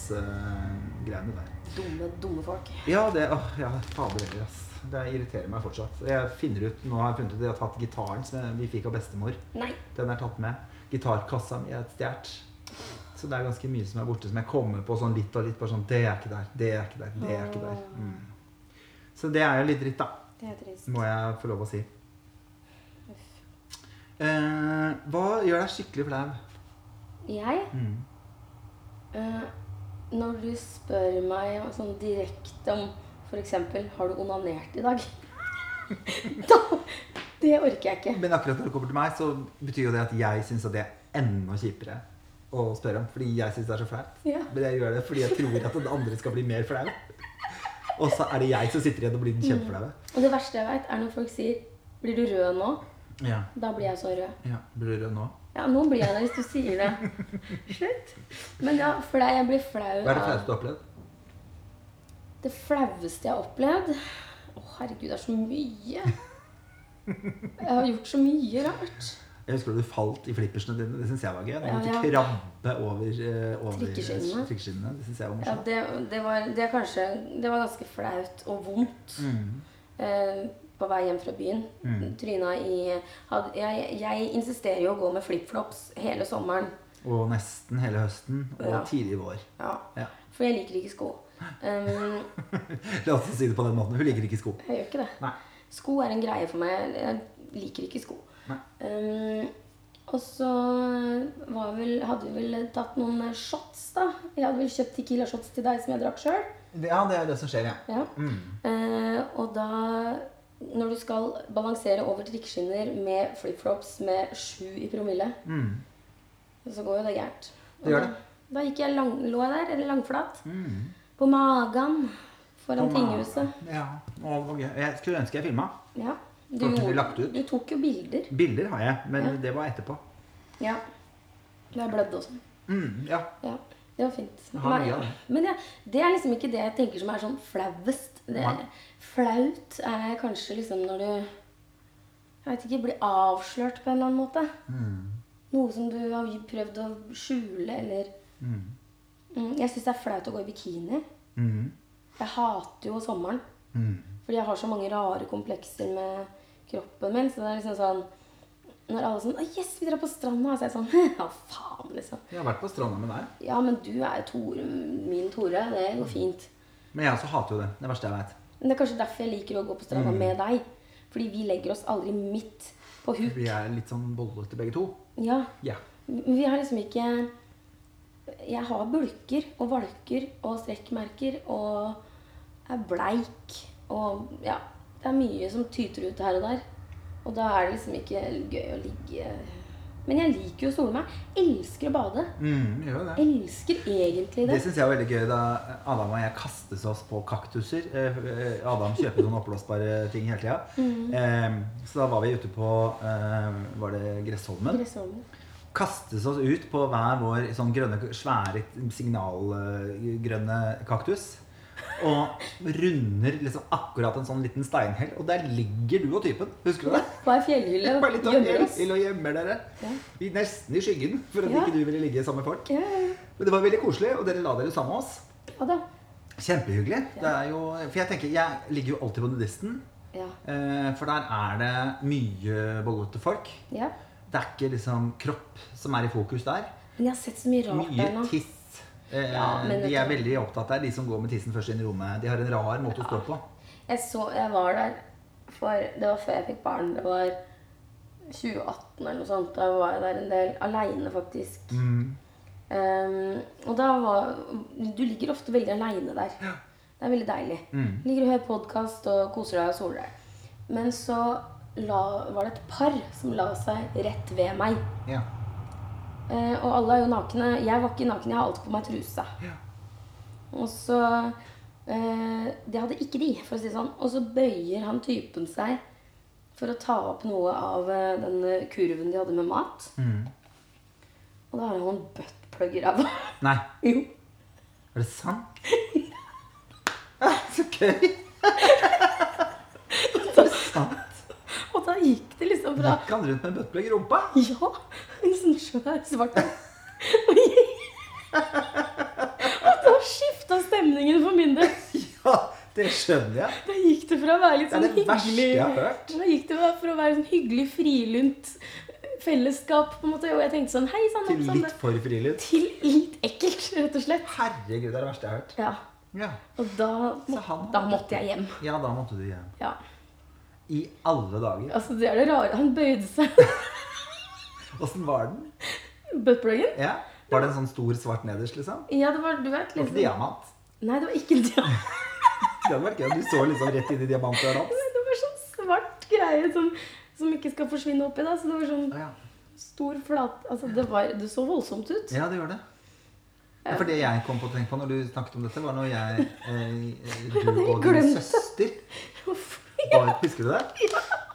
50-60-talls-greiene der. Dumme, dumme folk. Ja, det Å, ja, fader heller, ass. Det irriterer meg fortsatt. Jeg finner ut, Nå har jeg funnet ut at jeg har tatt gitaren som vi fikk av bestemor. Nei. Den er tatt med. Gitarkassa mi er stjålet. Så det er ganske mye som er borte, som jeg kommer på sånn litt og litt. Bare sånn Det er ikke der. Det er ikke der. Det er ikke der. Mm. Så det er jo litt dritt, da. Det er trist. Må jeg få lov å si. Eh, hva gjør deg skikkelig flau? Jeg Mm. eh, Når du spør meg sånn direkte om f.eks.: Har du onanert i dag? da, det orker jeg ikke. Men akkurat når det kommer til meg, så betyr jo det at jeg syns det er enda kjipere å spørre om. Fordi jeg syns det er så flaut. Ja. Men jeg gjør det fordi jeg tror at den andre skal bli mer flau. Og så er det jeg som sitter igjen og blir den kjempeflaue. Og det verste jeg veit, er når folk sier 'Blir du rød nå?' Ja. Da blir jeg så rød. ja. Blir du rød nå? Ja, nå blir jeg det hvis du sier det. Slutt. Men ja, flau, jeg blir flau Hva er det flaueste du har opplevd? Det flaueste jeg har opplevd Å, herregud, det er så mye. Jeg har gjort så mye rart. Jeg husker da du falt i flippersene dine. Det syns jeg var gøy. Du måtte ja. krabbe over, eh, over Trikkeskinnene. trikkeskinnene. Det syns jeg var Ja, morsomt. det, det, var, det, kanskje, det var ganske flaut og vondt. Mm. Eh, på vei hjem fra byen. Mm. Tryna i had, jeg, jeg insisterer jo å gå med flipflops hele sommeren. Og nesten hele høsten og Ja. tidlig vår. Ja. Ja. For jeg liker ikke sko. Um, La oss si det på den måten. Hun liker ikke sko. jeg gjør ikke det. Nei. Sko er en greie for meg. Jeg liker ikke sko. Um, og så var vel, hadde vi vel tatt noen shots, da. Jeg hadde vel kjøpt Tequila shots til deg som jeg drakk sjøl. Ja, det er det som skjer, ja. Ja. Mm. Uh, og da Når du skal balansere over trikkeskinner med flipflops med sju i promille, Mm. så går jo det gærent. Det gjør det. Da, da gikk jeg lang, lå jeg der, eller langflat, Mm. på magen foran tinghuset. Ja. Jeg skulle ønske jeg filma. Ja. Du, gjorde- du tok jo bilder. Bilder har jeg, men Ja. det var etterpå. Ja. Det er blødd også. Mm, ja. Ja, det var fint. Jeg har Men, ja, det er liksom ikke det jeg tenker som er sånn flauest. Flaut er kanskje liksom når du Jeg vet ikke, blir avslørt på en eller annen måte. Mm. Noe som du har prøvd å skjule, eller Mm. mm, Jeg syns det er flaut å gå i bikini. Mm. Jeg hater jo sommeren. Fordi jeg har så mange rare komplekser med kroppen min. Så det er liksom sånn Når alle er sånn Å, yes, vi drar på stranda. Så er jeg sånn Ja, faen, liksom. Jeg har vært på stranda med deg. Ja, men du er Tore, min Tore. Det går fint. Men jeg også hater jo det. Det det verste jeg veit. Det er kanskje derfor jeg liker å gå på stranda Mm. med deg. Fordi vi legger oss aldri midt på huk. Vi er litt sånn bollete begge to. Ja. Yeah. Vi har liksom ikke Jeg har bulker og valker og strekkmerker og er bleik og ja. Det er mye som tyter ut her og der. Og da er det liksom ikke gøy å ligge Men jeg liker jo å sole meg. Elsker å bade. Mm, jo det. Elsker egentlig Det det. syns jeg var veldig gøy da Adam og jeg kastes oss på kaktuser. Eh, Adam kjøper sånne oppblåsbare ting hele tida. Mm. Så da var vi ute på Var det Gressholmen? Gressholmen. Kastes oss ut på hver vår sånn grønne, svære signalgrønne kaktus. Og runder liksom akkurat en sånn liten steinhell. Og der ligger du og typen. Husker du det? På ei fjellhylle og gjemmer dere. Ja. Vi nesten i skyggen for at Ja. ikke du ville ligge sammen med folk. Ja, ja, Men det var veldig koselig, og dere la dere sammen med oss. ja da. Kjempehyggelig. Det jo, for jeg tenker, jeg ligger jo alltid på nudisten. Ja. eh, For der er det mye bollete folk. ja. Det er ikke liksom kropp som er i fokus der. Men jeg har sett så mye rart der nå. Mye tiss. Eh, Ja, de er veldig opptatt der, de som går med tissen først inn i rommet. De har en rar måte å stå på. Jeg, så, jeg var der for Det var før jeg fikk barn. Det var 2018 eller noe sånt. Da var jeg der en del aleine, faktisk. Mm. Um, og da var Du ligger ofte veldig aleine der. Det er veldig deilig. Mm. Ligger og hører podkast og koser deg og soler deg. Men så la, var det et par som la seg rett ved meg. Ja. Eh, og alle er jo nakne. Jeg var ikke naken, jeg har alltid på meg truse. Ja. Og så eh, Det hadde ikke de, for å si det sånn. Og så bøyer han typen seg for å ta opp noe av eh, den kurven de hadde med mat. Mm. Og da har han en buttplug i ræva. Nei, Jo. er det sant? Så gøy! Er det sant? Og det liksom fra Gikk han rundt med en buttplug i rumpa? Ja, en sånn svær svart. Og da skifta stemningen for min del. Ja, det skjønner jeg. Da gikk det fra å være litt sånn Det er sånn det verste hyggelig jeg har hørt. Da gikk det fra å være sånn hyggelig, frilunt fellesskap, på en måte. Og jeg tenkte sånn Hei sann, Til litt for frilunt? Til litt ekkelt, rett og slett. Herregud, det er det verste jeg har hørt. Ja. Ja, Og da, må, han- da måtte jeg hjem. ja da måtte du hjem. Ja. I alle dager. Altså, det er det rare. Han bøyde seg. Åssen var den? Buttpluggen? Ja. Var det en sånn stor svart nederst, liksom? Ja, det var Du vet var ikke liksom diamant. Nei, det var ikke diamant. Det hadde vært gøy. Du så liksom rett inn i diamantøret Nei, Det var sånn svart greie som, som ikke skal forsvinne oppi. da Så det var sånn Ja. stor flat Altså, det, var, det så voldsomt ut. ja, det gjør det. Ja, for det jeg kom på å tenke på når du snakket om dette, var når jeg, eh, du og din søster. Var, Husker du det?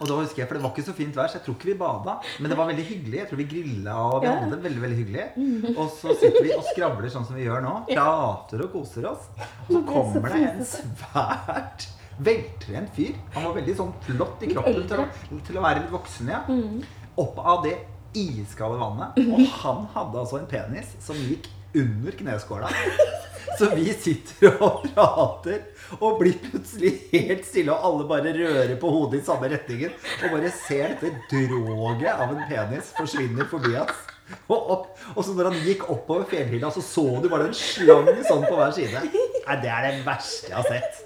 Og da husker jeg, For det var ikke så fint vær, så jeg tror ikke vi bada. Men det var veldig hyggelig. Jeg tror vi grilla og vi hadde det veldig veldig hyggelig. Og så sitter vi og skravler sånn som vi gjør nå. Prater og koser oss. Og så kommer det en svært veltrent fyr. Han var veldig sånn flott i kroppen til å, til å være litt voksen, ja. Mm. Opp av det iskalde vannet. Og han hadde altså en penis som gikk under kneskåla. Så vi sitter og prater og blir plutselig helt stille, og alle bare rører på hodet i samme retningen. Og bare ser dette droget av en penis forsvinner forbi oss. Og, opp, og så når han gikk oppover fjellhylla, så så du bare en slang sånn på hver side. Nei, Det er det verste jeg har sett.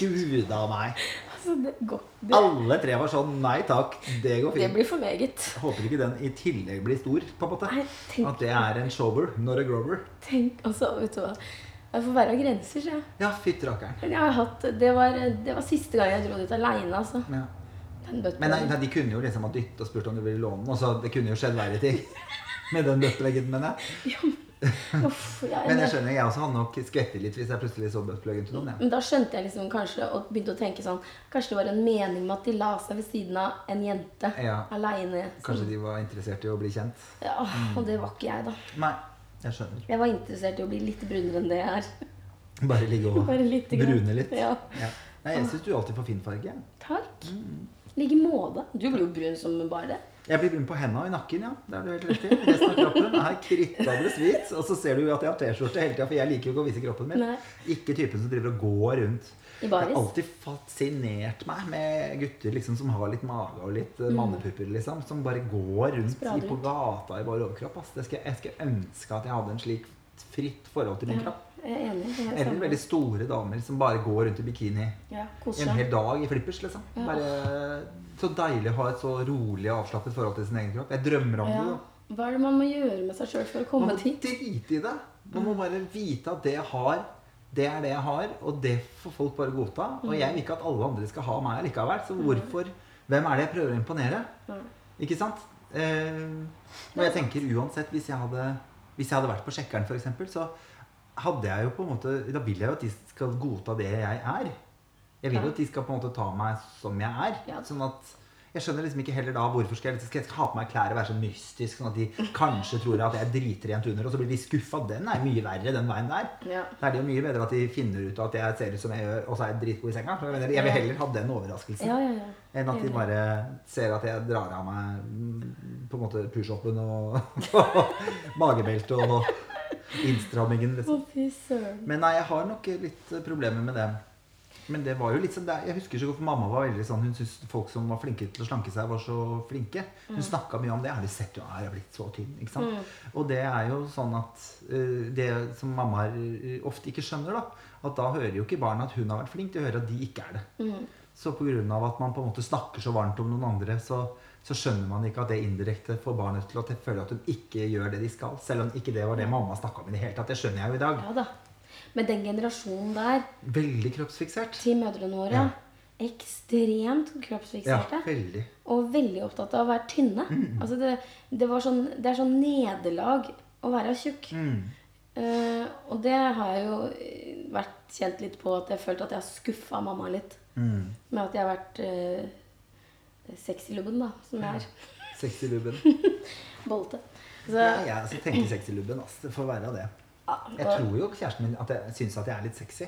Gud av meg. Altså, det, går, det, Alle tre var sånn Nei takk, det går fint. det blir for meget. Håper ikke den i tillegg blir stor, på en måte. Nei, tenk, At det er en shower, not a grover. tenk altså, vet du hva. Jeg får være av grenser, sier jeg. Ja, fytti rakkeren. Det, var, det var siste gang jeg dro dit aleine, altså. Ja. Men nei, nei, de kunne jo liksom ha dytta og spurt om du ville låne den. og så Det kunne jo skjedd verre ting med den bøtteleggen, mener jeg. Uff, ja, Men jeg skjønner, jeg også hadde nok skvettet litt hvis jeg plutselig så buttpluggen til noen. Ja. Men da skjønte jeg liksom kanskje og begynte å tenke sånn Kanskje det var en mening med at de la seg ved siden av en jente Ja. aleine. Kanskje de var interessert i å bli kjent. Ja, og det var ikke jeg, da. Nei, jeg skjønner. Jeg var interessert i å bli litt brunere enn det jeg er. Bare ligge og Bare litt brune litt. Ja. Ja. Nei, jeg syns du alltid får fin farge. Takk. Mm. i måte. Du blir jo brun som bare det. Jeg blir brun på henda og i nakken, ja. Det er du helt riktig. Resten av kroppen er krittadres hvit. Og så ser du at jeg har T-skjorte hele tida, for jeg liker jo ikke å vise kroppen min. Nei. Ikke typen som driver og går rundt. I Det har alltid fascinert meg med gutter liksom, som har litt mage og litt mm. mannepupper, liksom. Som bare går rundt i, på gata i bare overkropp. Ass. Det skal, jeg skulle ønske at jeg hadde en slik fritt forhold til min Ja, kropp. er er Eller veldig store damer som bare går rundt i bikini Ja, en hel dag i flippers, liksom. Ja. Bare Så deilig å ha et så rolig og avslappet forhold til sin egen kropp. Jeg drømmer om Ja. det. da. Hva er det man må gjøre med seg sjøl for å komme dit? Man må dit? drite i det. Man må bare vite at det jeg har, det er det jeg har, og det får folk bare godta. Og jeg vil ikke at alle andre skal ha meg likevel, så hvorfor Hvem er det jeg prøver å imponere? Ikke sant? Eh, og jeg tenker uansett, hvis jeg hadde, hvis jeg hadde vært på Sjekkeren f.eks., så hadde jeg jo på en måte Da vil jeg jo at de skal godta det jeg er. Jeg vil jo at de skal på en måte ta meg som jeg er. Ja. Sånn at jeg skjønner liksom ikke heller da hvorfor skal jeg, skal jeg ha på meg klær og være så mystisk, sånn at de kanskje tror at jeg driter dritrent under, og så blir de skuffa. Den er mye verre, den veien der. Ja. Da er det jo mye bedre at de finner ut at jeg ser ut som jeg gjør, og så er jeg dritgod i senga. Så Jeg, mener, jeg vil heller ha den overraskelsen ja, ja, ja. enn at de bare ser at jeg drar av meg mm, på en måte pushupen og magebeltet og innstrammingen. Liksom. Men nei, jeg har nok litt problemer med det. Men det var jo litt sånn, Jeg husker så godt for mamma var veldig sånn, hun syntes folk som var flinke til å slanke seg, var så flinke. Hun snakka mye om det. 'Har du sett du er blitt så tynn?' ikke sant? Og det er jo sånn at eh, det som mammaer eh, ofte ikke skjønner, da, at da hører jo ikke barna at hun har vært flink, de hører at de ikke er det. Mm. Så pga. at man på en måte snakker så varmt om noen andre, så, så skjønner man ikke at det indirekte får barnet til å føle at de ikke gjør det de skal. Selv om ikke det var det mamma snakka om i det hele tatt. Det skjønner jeg jo i dag. Ja da. Men den generasjonen der, Veldig kroppsfiksert. til mødrene våre, Ja. ekstremt Ja, veldig. Og veldig opptatt av å være tynne. Mm. Altså det, det, var sånn, det er sånn nederlag å være tjukk. Mm. Uh, og det har jeg jo eh, vært kjent litt på at jeg har følt at jeg har skuffa mamma litt. Mm. Med at jeg har vært uh, sexylubben, da, som jeg er. Sexylubben. Bolte. Så, Ja, jeg altså, tenker sexylubben. ass. Det får være det. Jeg tror jo kjæresten min at jeg syns at jeg er litt sexy.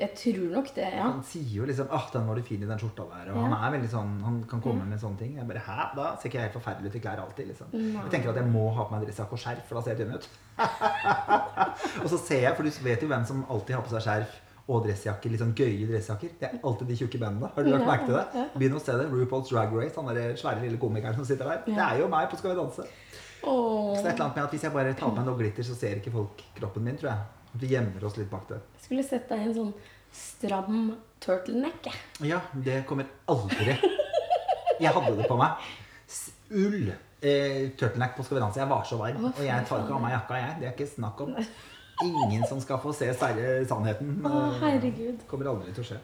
jeg tror nok det, ja. Han sier jo liksom 'Åh, den var du fin i den skjorta der'. Og Ja. han er veldig sånn, han kan komme med sånne ting. Jeg bare 'Hæ? Da ser ikke jeg helt forferdelig ut i klær alltid', liksom. Nei. Jeg tenker at jeg må ha på meg dressjakke og skjerf, for da ser jeg tynn ut. og så ser jeg, for du vet jo hvem som alltid har på seg skjerf og dressjakker, litt sånn gøye dressjakker. Det er alltid de tjukke bandene. Har du lagt Ja, merke til det? ja. Begynn å se det. RuPaul's Drag Race, han derre svære lille komikeren som sitter der. Det er jo meg på Skal vi danse. Åh. Så det er et eller annet med at hvis jeg bare tar meg noe glitter, så ser ikke folk kroppen min, tror jeg. Vi gjemmer oss litt bak det. Jeg skulle sett deg i en sånn stram turtleneck. Ja, det kommer aldri. Jeg hadde det på meg. Ull. Eh, turtleneck på Skal vi danse. Jeg var så varm. Og jeg tar ikke av meg jakka, jeg. Det er ikke snakk om. Ingen som skal få se sannheten. Å, Eh, herregud. Kommer aldri til å skje.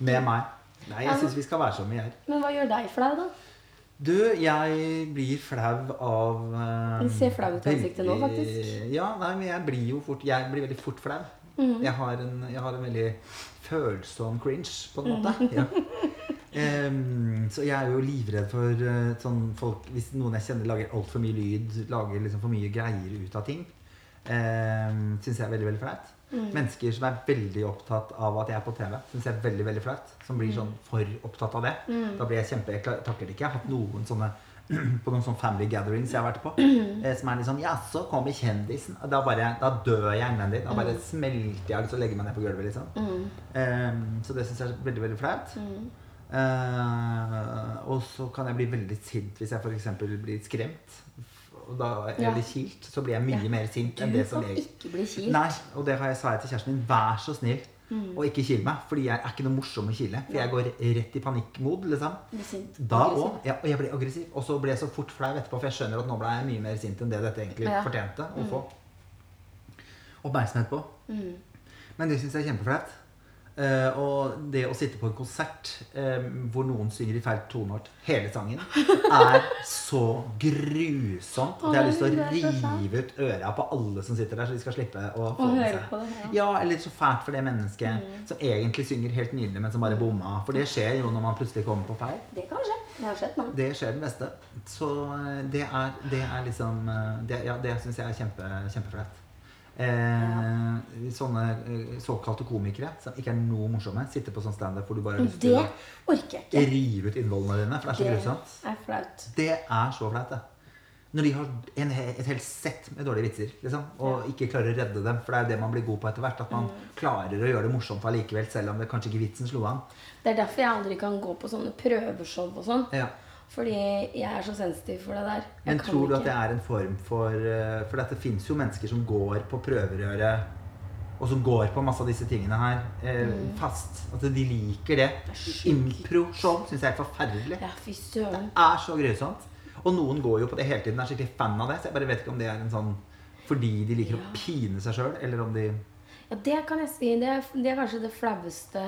Med meg. Nei, jeg syns vi skal være som vi er. Men hva gjør deg flau, da? Du, jeg blir flau av eh, Du ser flau ut i ansiktet nå, faktisk. Ja, nei, men jeg blir jo fort Jeg blir veldig fort flau. Mm. Jeg, har en, jeg har en veldig følsom cringe, på en Mhm. måte. Ja. Um, så jeg er jo livredd for uh, sånn folk Hvis noen jeg kjenner lager altfor mye lyd, lager liksom for mye greier ut av ting, um, syns jeg er veldig veldig flaut. Mhm. Mennesker som er veldig opptatt av at jeg er på TV, syns jeg er veldig veldig flaut. Som blir sånn for opptatt av det. Mm. Da blir jeg kjempe Jeg takler det ikke. Jeg har hatt noen sånne på noen sånne family gatherings jeg har vært på. eh, Som er litt sånn Ja, så kommer kjendisen. Da, bare, da dør jeg innvendig. Da bare smelter jeg og så legger meg ned på gulvet. liksom. Mm. Em, så det syns jeg er veldig veldig flaut. Mm. Eh, og så kan jeg bli veldig sint hvis jeg f.eks. blir skremt da, Ja. eller kilt, så blir jeg mye mer sint enn det som jeg ikke bli kilt. Nei, og det har jeg sa jeg til kjæresten min. Vær så snill Mm. og ikke kil meg. Fordi jeg er ikke noe morsom å kile. For jeg går rett i panikkmod, liksom. Da òg. Ja, og jeg blir aggressiv. Og så ble jeg så fort flau etterpå, for jeg skjønner at nå ble jeg mye mer sint enn det dette egentlig Ja. fortjente å få oppmerksomhet på. Mm. Men det syns jeg er kjempeflaut. Eh, og det å sitte på en konsert um, hvor noen synger i feil toneart hele sangen, er så grusomt at jeg har lyst til å er rive ut øra på alle som sitter der, så de skal slippe å få med seg. det. Ja. Ja, eller så fælt for det mennesket som egentlig synger helt nydelig, men som bare bomma. For det skjer jo når man plutselig kommer på feil. Det kan skje. Det har skjedd nå. Det skjer det beste. Så eh, det er, det er liksom det, Ja, det syns jeg er kjempe, kjempeflaut. Eh, sånne eh, såkalte komikere som ikke er noe morsomme, sitter på sånn standup hvor du bare har lyst Det til å rive ut innvollene dine, for det er så grusomt. Det er så flaut, det. Når de har en, et helt sett med dårlige vitser, liksom, og ikke klarer å redde dem. For det er jo det man blir god på etter hvert. At man Mm. klarer å gjøre det morsomt allikevel, selv om det kanskje ikke vitsen slo an. Det er derfor jeg aldri kan gå på sånne prøveshow og sånn. Ja. Fordi jeg er så sensitiv for det der. Jeg Men tror du at det er en form for eh, For det fins jo mennesker som går på prøverøret, og som går på masse av disse tingene her eh, fast. At de liker det. Mm. er. Impro-show syns jeg er forferdelig. Ja, fy søren. Det er så grusomt. Og noen går jo på det hele tiden. Er skikkelig fan av det. Så jeg bare vet ikke om det er en sånn fordi de liker Ja. å pine seg sjøl, eller om de Ja, det kan jeg si. Det er, det er kanskje det flaueste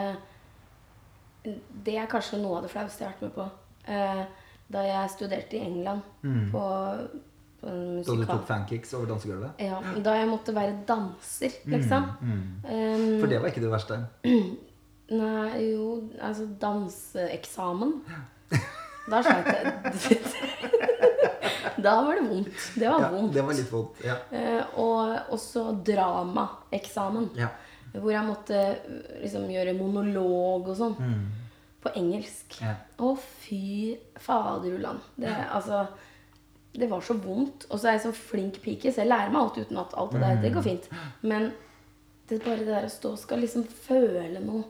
Det er kanskje noe av det flaueste jeg har vært med på. Eh, da jeg studerte i England Mm. på, på Da du tok fankicks over dansegulvet? Ja, da jeg måtte være danser, liksom. Mm. Um, For det var ikke det verste. Nei, jo, altså danseeksamen. Da sleit jeg. da var det vondt. Det var Ja, vondt. det var litt vondt. Ja. Uh, og også dramaeksamen. ja. Hvor jeg måtte eh, liksom gjøre monolog og sånn. Mm. På engelsk. ja. Å, fy faderullan. Det, altså, det var så vondt. Og så er jeg så flink pike, så jeg lærer meg alt uten at alt det der. Det går fint. Men det er bare det der å stå og skal liksom føle noe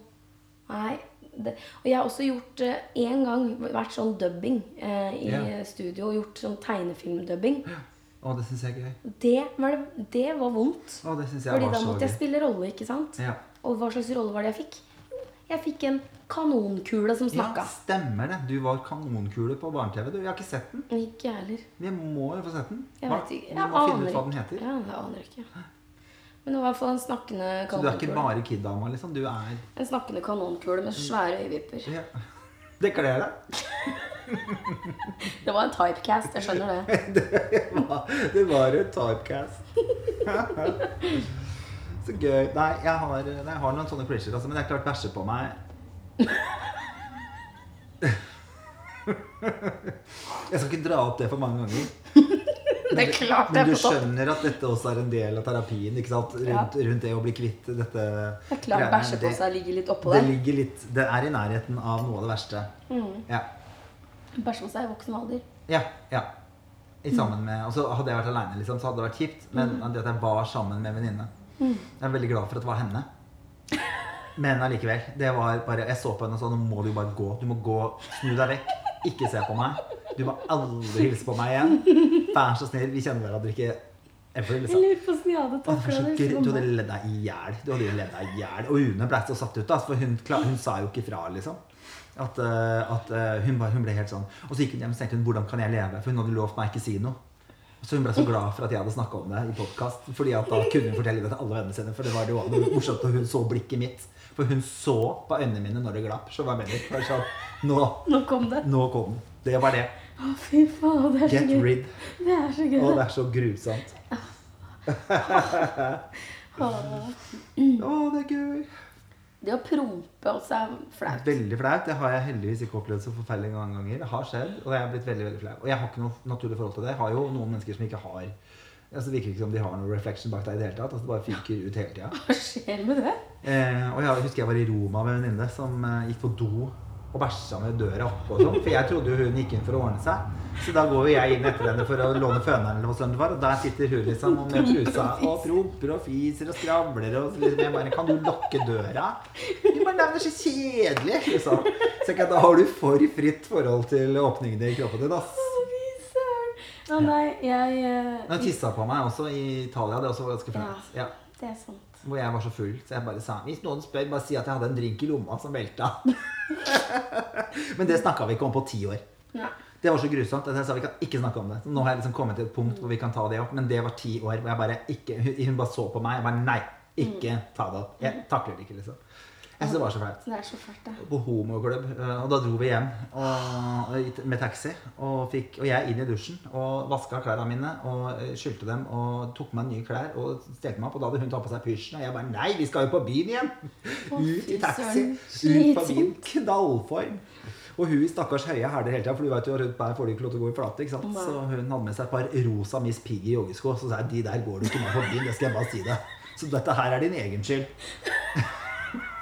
Nei. Det. Og jeg har også gjort én gang vært sånn dubbing eh, i Ja. studio. og Gjort sånn tegnefilmdubbing. Å, det syns jeg er gøy. Det var, det, det var vondt. Å, det synes jeg Fordi var da måtte jeg spille rolle, ikke sant? Ja. Og hva slags rolle var det jeg fikk? Jeg fikk en kanonkule som Ja, snakka. stemmer det. Du var kanonkule på barne-TV. Vi Jeg har ikke sett den. Ikke jeg heller. Vi må jo få sett den. Jeg Hva- vet ikke. Jeg må finne ut hva den heter. Ja, jeg aner ikke. Men det var i hvert fall en snakkende kanonkule. Så du er ikke bare kid-dama, liksom. Du er En snakkende kanonkule med svære øyevipper. ja. Det kler deg. Det var en typecast, jeg skjønner det. Det var- Det var en typecast. Så gøy. Nei, jeg har, nei, jeg har noen sånne klisjer, altså, men det er klart bæsje på meg Jeg skal ikke dra opp det for mange ganger. Det er klart Men du skjønner at dette også er en del av terapien ikke sant? Rundt, rundt det å bli kvitt dette Det er klart bæsje på seg ligger litt oppå Det Det, ligger litt Det er i nærheten av noe av det verste. Mm. Ja. Bæsje på seg i voksen alder. Ja. ja. I sammen med, og så Hadde jeg vært aleine, liksom, så hadde det vært kjipt. Men det at jeg var sammen med en venninne Jeg er veldig glad for at det var henne. Men allikevel. Det var bare, Jeg så på henne og sa nå må du bare gå. Du må gå, Snu deg vekk. Ikke se på meg. Du må aldri hilse på meg igjen. Vær så snill. Vi kjenner hverandre ikke ever. Jeg liksom. lurer på hvordan jeg hadde det gøy. Du hadde ledd deg i hjel. Du hadde ledd deg i hjel. Og Une ble så satt ut, da, for hun, hun sa jo ikke fra, liksom. At, eh, at eh, hun, bare, hun ble helt sånn Og så gikk hun hjem og tenkte hun, hvordan kan jeg leve? For hun hadde lovt meg ikke si noe. Så hun ble så glad for at jeg hadde snakka om det i podkast. Fordi at da kunne hun fortelle det til alle vennene sine. For det var det var også morsomt og hun så blikket mitt. For hun så på øynene mine når det glapp. Så var jeg med sånn, nå, Nå kom det. nå kom den. Det var det. Å, fy faen, det er så gøy. rid. Det er så gøy. Å, det er så grusomt. Å, det er gøy. Det å prompe også er flaut. Veldig flaut. Det har jeg heldigvis ikke opplevd så forferdelig mange ganger. Det har skjedd, og jeg har blitt veldig veldig flau. Og jeg har ikke noe naturlig forhold til det. Jeg har jo noen mennesker som ikke har altså Det virker ikke som de har noe reflection bak deg i det hele tatt. Altså Det bare fyker ut hele tida. Hva skjer med det? Eh, og jeg husker jeg var i Roma med en venninne som eh, gikk på do og bæsja med døra oppe og sånn. For jeg trodde jo hun gikk inn for å ordne seg. Så da går jo jeg inn etter henne for å låne føneren eller hva det var. Og der sitter hun liksom og med trusa og promper og fiser og skravler og liksom jeg bare Kan du lukke døra? Du bare men det er så kjedelig, liksom. Så jeg, da har du for fritt forhold til åpningene i kroppen din, ass. Å, oh. Nei, jeg uh, Hun tissa på meg også i Italia. Det er også ganske fint. Ja. Det er sant. Hvor jeg var så full, så jeg bare sa Hvis noen spør, bare si at jeg hadde en drink i lomma som velta. Men det snakka vi ikke om på ti år. Ja. Det var så grusomt at jeg sa vi kan ikke snakke om det. Så nå har jeg liksom kommet til et punkt hvor vi kan ta det opp. Men det var ti år hvor jeg bare ikke Hun, bare så på meg. Jeg bare Nei, ikke ta det opp. Jeg takler det ikke, liksom. Jeg syns det var så fælt. Det er så fælt, det. På homoklubb. eh, Og da dro vi hjem og, med taxi. Og, fikk, og jeg inn i dusjen og vaska klærne mine og eh, skylte dem og tok meg nye klær og stelte meg opp. Og da hadde hun tatt på seg pysjen, og jeg bare Nei, vi skal jo på byen igjen! Å, Ut i taxi. Ut på byen. Knallform. Og hun i stakkars høye hæler hele tida, for du vet jo rundt meg får du ikke lov til å gå i flate. ikke sant? Så hun hadde med seg et par rosa Miss Piggy joggesko. Så sa jeg de der går du ikke med på byen, det skal jeg bare si deg. Så dette her er din egen skyld. Å, fy søren. jeg hadde-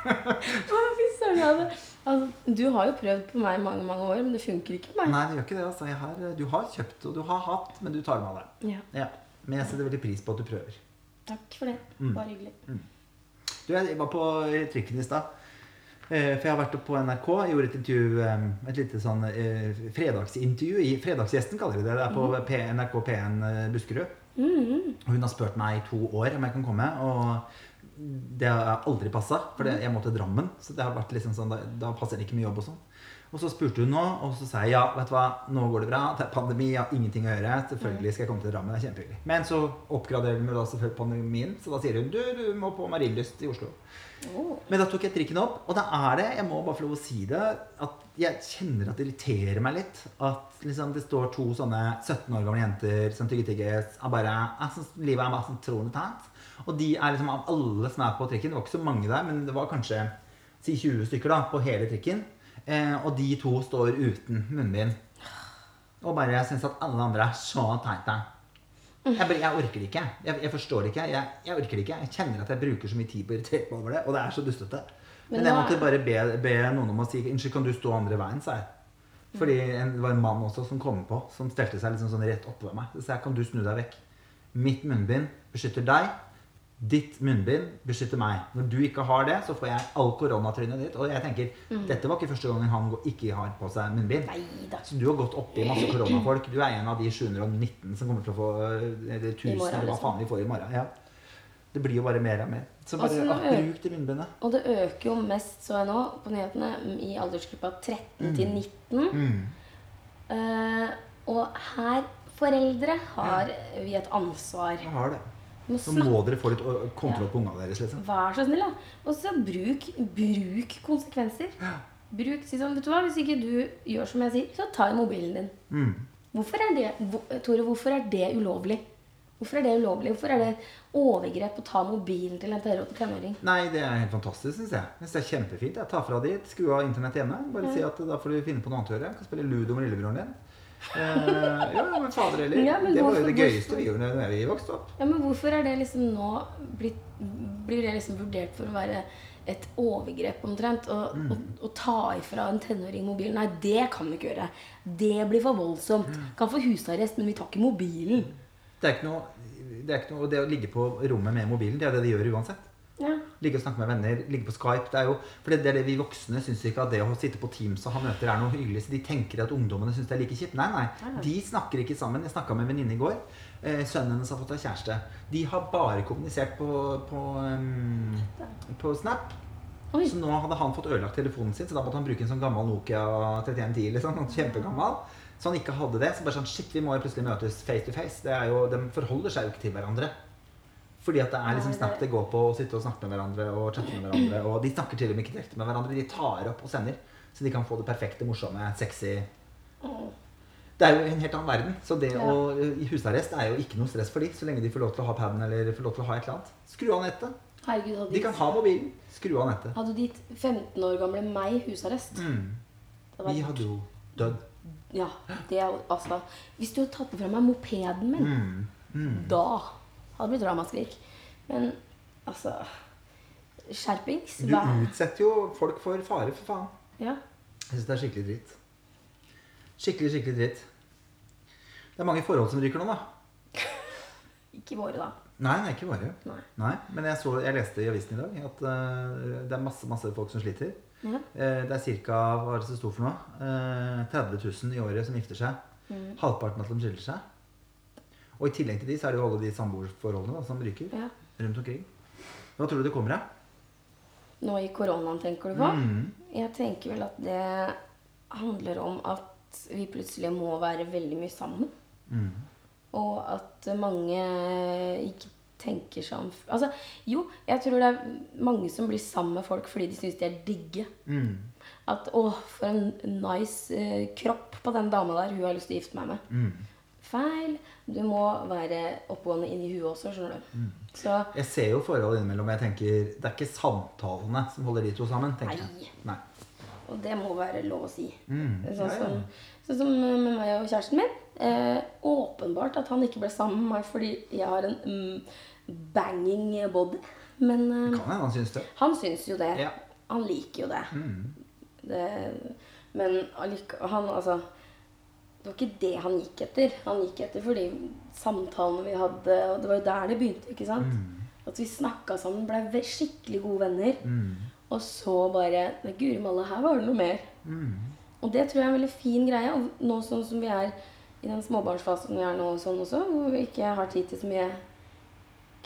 Altså, du har jo prøvd på meg i mange mange år, men det funker ikke på meg. Nei, det gjør ikke det. altså. Har, du har kjøpt og du har hatt, men du tar med deg. Ja, Ja. Men jeg setter veldig pris på at du prøver. takk for det. Mm. Bare hyggelig. Du, Jeg var på trikken i stad. Eh, For jeg har vært på NRK. Jeg gjorde et intervju, eh, et lite sånn eh, fredagsintervju. i Fredagsgjesten kaller de det. Det er på P NRK P1 eh, Buskerud. Mm. Hun har spurt meg i to år om jeg kan komme. Og det har aldri passa, for det, jeg må til Drammen. Så det har vært liksom sånn, da, da passer det ikke med jobb og sånn. Og så spurte hun nå, og så sa jeg ja, vet du hva, nå går det bra. Det er pandemi, jeg har ingenting å gjøre. Selvfølgelig skal jeg komme til Drammen. Det er kjempehyggelig. Men så oppgraderer vi da selvfølgelig pandemien, så da sier hun du, du må på Marienlyst i Oslo. Oh. Men da tok jeg trikken opp, og da er det, jeg må bare få lov å si det, at jeg kjenner at det irriterer meg litt. At liksom det står to sånne 17 år gamle jenter som tygger tyggis og bare Livet er bare sånn troende tatt. Og de er liksom av alle som er på trikken, det var ikke så mange der, men det var kanskje si 20 stykker da, på hele trikken. Eh, og de to står uten munnbind. Og bare jeg syns at alle andre er så teite. Jeg, bare, jeg orker det ikke. Jeg, jeg forstår det ikke. Jeg, jeg orker det ikke. Jeg kjenner at jeg bruker så mye tid på å irritere meg over det, og det er så dustete. Men Men jeg måtte bare be, be noen om å si Unnskyld, kan du stå andre veien, sa jeg. Fordi en, det var en mann også som kom på, som stelte seg liksom sånn rett oppover meg. Så jeg, kan du snu deg vekk? Mitt munnbind beskytter deg. Ditt munnbind beskytter meg. Når du ikke har det, så får jeg all koronatrynet ditt. Og jeg tenker, dette var ikke første gangen han ikke har på seg munnbind. Neida. Så du har gått oppi masse koronafolk. Du er en av de 719 som kommer til å få Eller 1000, morgen, eller hva liksom. faen vi får i morgen. Ja. Det blir jo bare mer og mer. Så bare Altså, ah, bruk det munnbindet. Og det øker jo mest, så jeg nå, på nyhetene, i aldersgruppa 13 til 19. Mm. Uh, og her, foreldre, har vi et ansvar. Jeg har det. Så må dere få litt kontroll på ungene deres, liksom. Vær så snill, da. Og så bruk, bruk konsekvenser. Bruk, si sånn, vet du hva, Hvis ikke du gjør som jeg sier, så ta i mobilen din. Mm. Hvorfor er det, Tore, hvorfor er det ulovlig? Hvorfor er det ulovlig? Hvorfor er det overgrep å ta mobilen til en tenåring? Nei, det er helt fantastisk, syns jeg. Jeg synes det er kjempefint. Jeg tar fra dit, skru av internett hjemme. Bare si at da får du finne på noe annet å gjøre. Jeg kan spille ludo med lillebroren din. Eh, ja, men fader heller. Ja, men det var jo det gøyeste vi gjorde da vi vokste opp. Ja, men hvorfor er det liksom nå blitt, Blir det liksom vurdert for å være et overgrep omtrent? Å Mm. ta ifra en tenåring mobilen? Nei, det kan vi ikke gjøre. Det blir for voldsomt. Mm. Kan få husarrest, men vi tar ikke mobilen. Det er ikke noe, det er ikke noe Det å ligge på rommet med mobilen, det er det de gjør uansett. Ja. Ligge og snakke med venner, ligge på Skype. Det er jo, for det, det er det vi voksne syns ikke at det å sitte på Teams og ha møter er noe hyggelig. Så de tenker at ungdommene syns det er like kjipt. Nei, nei. De snakker ikke sammen. Jeg snakka med en venninne i går. Eh, sønnen hennes har fått seg kjæreste. De har bare kommunisert på, på, um, på Snap. Oi. Så nå hadde han fått ødelagt telefonen sin, så da måtte han bruke en sånn gammel Nokia 3110. liksom, sånn Kjempegammal. Så han ikke hadde det. Så bare sånn, shit, vi må jo plutselig møtes face to face. Det er jo, De forholder seg jo ikke til hverandre. Fordi at det er liksom Snap det går på å sitte og snakke med hverandre og chatte med hverandre. Og de snakker til og med ikke direkte med hverandre, de tar opp og sender. Så de kan få det perfekte, morsomme, sexy Det er jo en helt annen verden. Så det å i husarrest er jo ikke noe stress for de, så lenge de får lov til å ha paden eller får lov til å ha et eller annet. Skru av nettet. Herregud, hadde De kan ha mobilen. Skru av nettet. Hadde ditt 15 år gamle meg husarrest? Mm. Vi hadde jo dødd. Ja, det er jo altså Hvis du hadde tatt fra meg mopeden min, Mm. Mm. da hadde blitt ramaskrik. Men altså Skjerpings. Du utsetter jo folk for fare, for faen. Ja. Jeg syns det er skikkelig dritt. Skikkelig, skikkelig dritt. Det er mange forhold som ryker nå, da. Ikke våre, da. Nei, nei, ikke våre. Nei. Nei, Men jeg, så, jeg leste i avisen i dag at uh, det er masse masse folk som sliter. Ja. Eh, det er ca. hva er det som sto for noe? Eh, 30 000 i året som gifter seg. Mm. Halvparten av dem skiller seg. Og i tillegg til de, så er det jo alle de samboerforholdene da, som ryker Ja. rundt omkring. Hva tror du det kommer av? Nå i koronaen, tenker du på? Mm. Jeg tenker vel at det handler om at vi plutselig må være veldig mye sammen. Mm. Og at mange ikke tenker seg om Altså, jo, jeg tror det er mange som blir sammen med folk fordi de syns de er digge. Mm. At 'Å, for en nice eh, kropp på den dama der. Hun har lyst til å gifte meg med'. Mm. Feil. Du må være oppegående inni huet også, skjønner du. Så Jeg ser jo forhold innimellom. Jeg tenker, Det er ikke samtalene som holder de to sammen. tenker Nei. jeg. Nei. Og det må være lov å si. Mm. Sånn, som, sånn som med meg og kjæresten min. Eh, åpenbart at han ikke ble sammen med meg fordi jeg har en mm, banging body. Men eh, Kan jeg, han syns det. han syns jo det. Ja. Han liker jo det. Mm. det men han altså Det var ikke det han gikk etter. Han gikk etter for de samtalene vi hadde, og det var jo der det begynte. ikke sant? At vi snakka sammen, ble skikkelig gode venner. Mm. Og så bare Nei, guri malla, her var det noe mer. Mm. Og det tror jeg er en veldig fin greie. Og nå sånn som vi er i den småbarnsfasen vi er nå, sånn også, hvor vi ikke har tid til så mye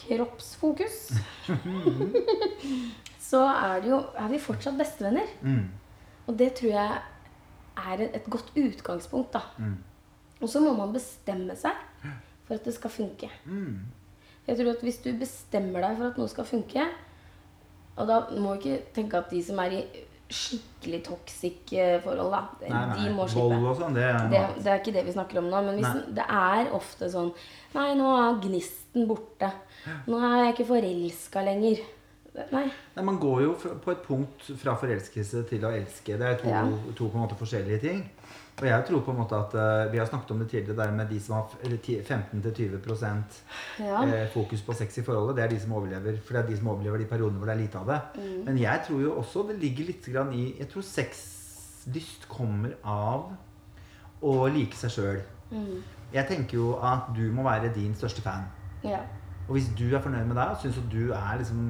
kroppsfokus, så er, det jo, er vi fortsatt bestevenner. Mm. Og det tror jeg er et, godt utgangspunkt, da. Mm. Og så må man bestemme seg for at det skal funke. Mm. Jeg tror at Hvis du bestemmer deg for at noe skal funke Og da må vi ikke tenke at de som er i skikkelig toxic eh, forhold, da, Nei, nei. de må slippe. Vold og sånn, det Det, det er ikke det vi snakker om nå. Men hvis, det er ofte sånn Nei, nå er gnisten borte. Nå er jeg ikke forelska lenger. Nei. Nei, Man går jo på et punkt fra forelskelse til å elske. Det er to, Ja. to på en måte forskjellige ting. Og jeg tror på en måte at uh, Vi har snakket om det tidligere, der med de som har f- eller ti- 15-20 Ja. eh, fokus på sex i forholdet. Det er de som overlever. For det er de som overlever de periodene hvor det er lite av det. Mm. Men jeg tror jo også det ligger litt grann i Jeg tror sexlyst kommer av å like seg sjøl. Mm. Jeg tenker jo at du må være din største fan. ja. Og hvis du er fornøyd med deg og syns at du er liksom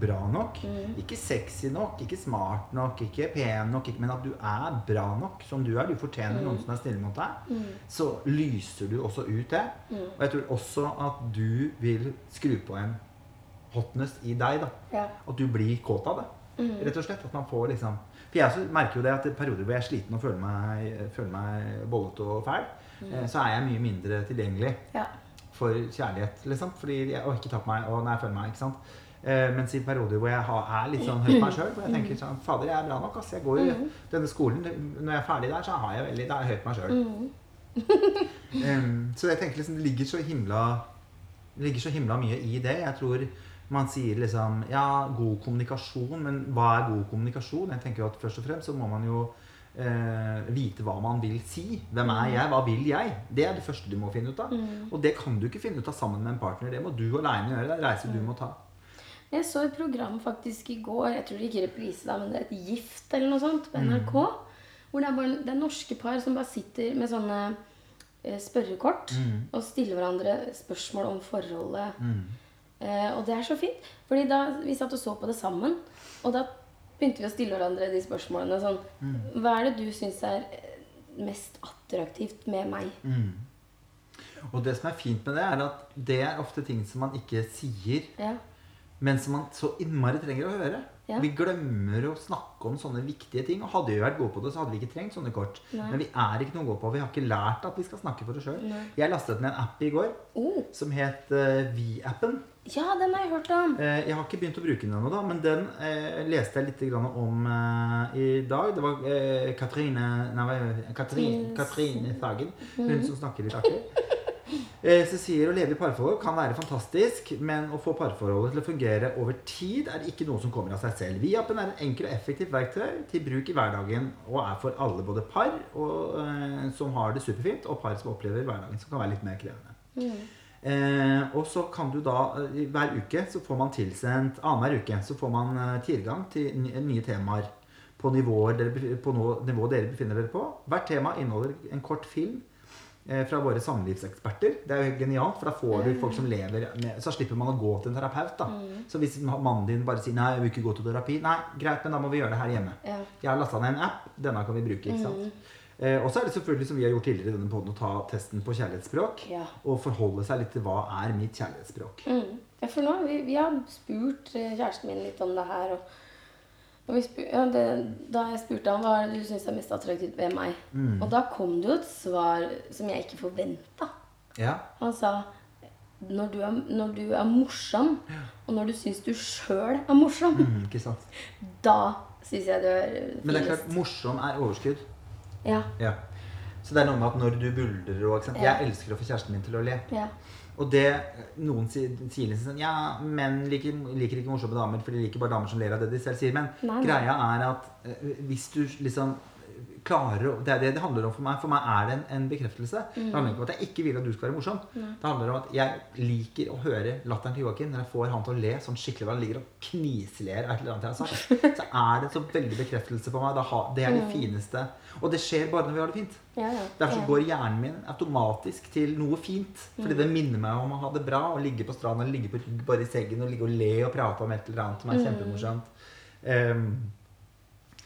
bra nok Mm. Ikke sexy nok, ikke smart nok, ikke pen nok, ikke, men at du er bra nok som du er. Du fortjener noen som er snille mot deg. Mm. Så lyser du også ut det. Og jeg tror også at du vil skru på en hotness i deg. da. ja. At du blir kåt av det. Mm. Rett og slett. At man får liksom For jeg merker jo det at i perioder hvor jeg er sliten og føler meg, føler meg bollete og fæl, eh, så er jeg mye mindre tilgjengelig ja. For kjærlighet, liksom. Fordi jeg orker ikke ta på meg og når jeg føler meg, ikke sant. Eh, mens i perioder hvor jeg har, er litt sånn høy på meg sjøl, hvor jeg tenker sånn Fader, jeg er bra nok, ass. Jeg går jo denne skolen. Når jeg er ferdig der, så har jeg veldig, da er jeg høy på meg sjøl. Mm. så jeg tenker liksom det ligger så himla Det ligger så himla mye i det. Jeg tror man sier liksom Ja, god kommunikasjon, men hva er god kommunikasjon? Jeg tenker jo at først og fremst så må man jo eh, vite hva man vil si. Hvem er jeg? Hva vil jeg? Det er det første du må finne ut av. Og det kan du ikke finne ut av sammen med en partner. Det må du aleine gjøre. Det er reise du må ta. Jeg så et program faktisk i går, jeg tror det gikk i reprise da, men det er et Gift eller noe sånt på NRK. Hvor det er, bare, det er norske par som bare sitter med sånne spørrekort spørrekort og stiller hverandre spørsmål om forholdet. Eh, og det er så fint. Fordi da vi satt og så på det sammen, og da begynte vi å stille hverandre de spørsmålene sånn Hva er det du syns er eh, mest attraktivt med meg? Og det som er fint med det, er at det er ofte ting som man ikke sier, Ja. Men som man så innmari trenger å høre. Ja. Vi glemmer å snakke om sånne viktige ting. Og hadde vi vært gode på det, så hadde vi ikke trengt sånne kort. Nei. Men vi er ikke noe gode på. Vi har ikke lært at vi skal snakke for oss sjøl. Jeg lastet ned en app i går Oh, som het uh, Vi-appen. ja, den har jeg hørt om. Eh, jeg har ikke begynt å bruke den ennå, men den eh, leste jeg litt om eh, i dag. Det var eh, Katrine Nei? Katrine, Katrine Sagen. Hun som snakker litt artig. Eh, Så sier å leve i parforhold kan være fantastisk, men å få parforholdet til å fungere over tid er ikke noe som kommer av seg selv. Vi-appen er en enkel og effektivt verktøy til bruk i hverdagen og er for alle, både par og, eh, som har det superfint, og par som opplever hverdagen som kan være litt mer krevende. Eh, og så kan du da eh, hver uke så får man tilsendt annenhver uke så får man eh, tilgang til nye temaer på nivåer dere, på nivå dere befinner dere på. Hvert tema inneholder en kort film eh, fra våre samlivseksperter. Det er jo helt genialt, for da får du folk som lever med Så slipper man å gå til en terapeut. da. Så hvis mannen din bare sier 'nei, jeg vil ikke gå til terapi', nei, greit, men da må vi gjøre det her hjemme. Ja. Jeg har lasta ned en app. Denne kan vi bruke. ikke sant? Eh, og så er det selvfølgelig, som vi har gjort tidligere i denne poden, å ta testen på kjærlighetsspråk. Ja. Og forholde seg litt til hva er mitt kjærlighetsspråk. Mm. Ja, for nå, vi, vi har spurt eh, kjæresten min litt om det her. Og, ja, det, da jeg spurte han hva du syns er mest attraktivt ved meg, Mm. og da kom det jo et svar som jeg ikke forventa. Ja. Han sa når du, er, når du er morsom, og når du syns du sjøl er morsom, Mm, ikke sant? da syns jeg du er finest. Men det er klart, morsom er overskudd. Ja. Ja. Så det er noe med at når du buldrer og. Jeg elsker å få kjæresten min til å le. ja. Og det Noen sier, sier liksom sånn Ja, menn liker, liker ikke morsomme damer, for de liker bare damer som ler av det de selv sier. Men Nei, nei. greia er at eh, hvis du liksom klarer å Det er det det handler om for meg. For meg er det en, en bekreftelse. Det handler ikke om at jeg ikke vil at du skal være morsom. Det handler om at jeg liker å høre latteren til Joakim når jeg får han til å le sånn skikkelig han ligger og knisler av et eller annet jeg har sagt. Så er det så veldig bekreftelse på meg. Det er det fineste. Og det skjer bare når vi har det fint. ja, ja. Derfor går hjernen min automatisk til noe fint. Fordi det minner meg om å ha det bra. Å ligge på stranda, ligge på bare i seggen og ligge og le og prate om et eller annet som er kjempemorsomt. Ehm,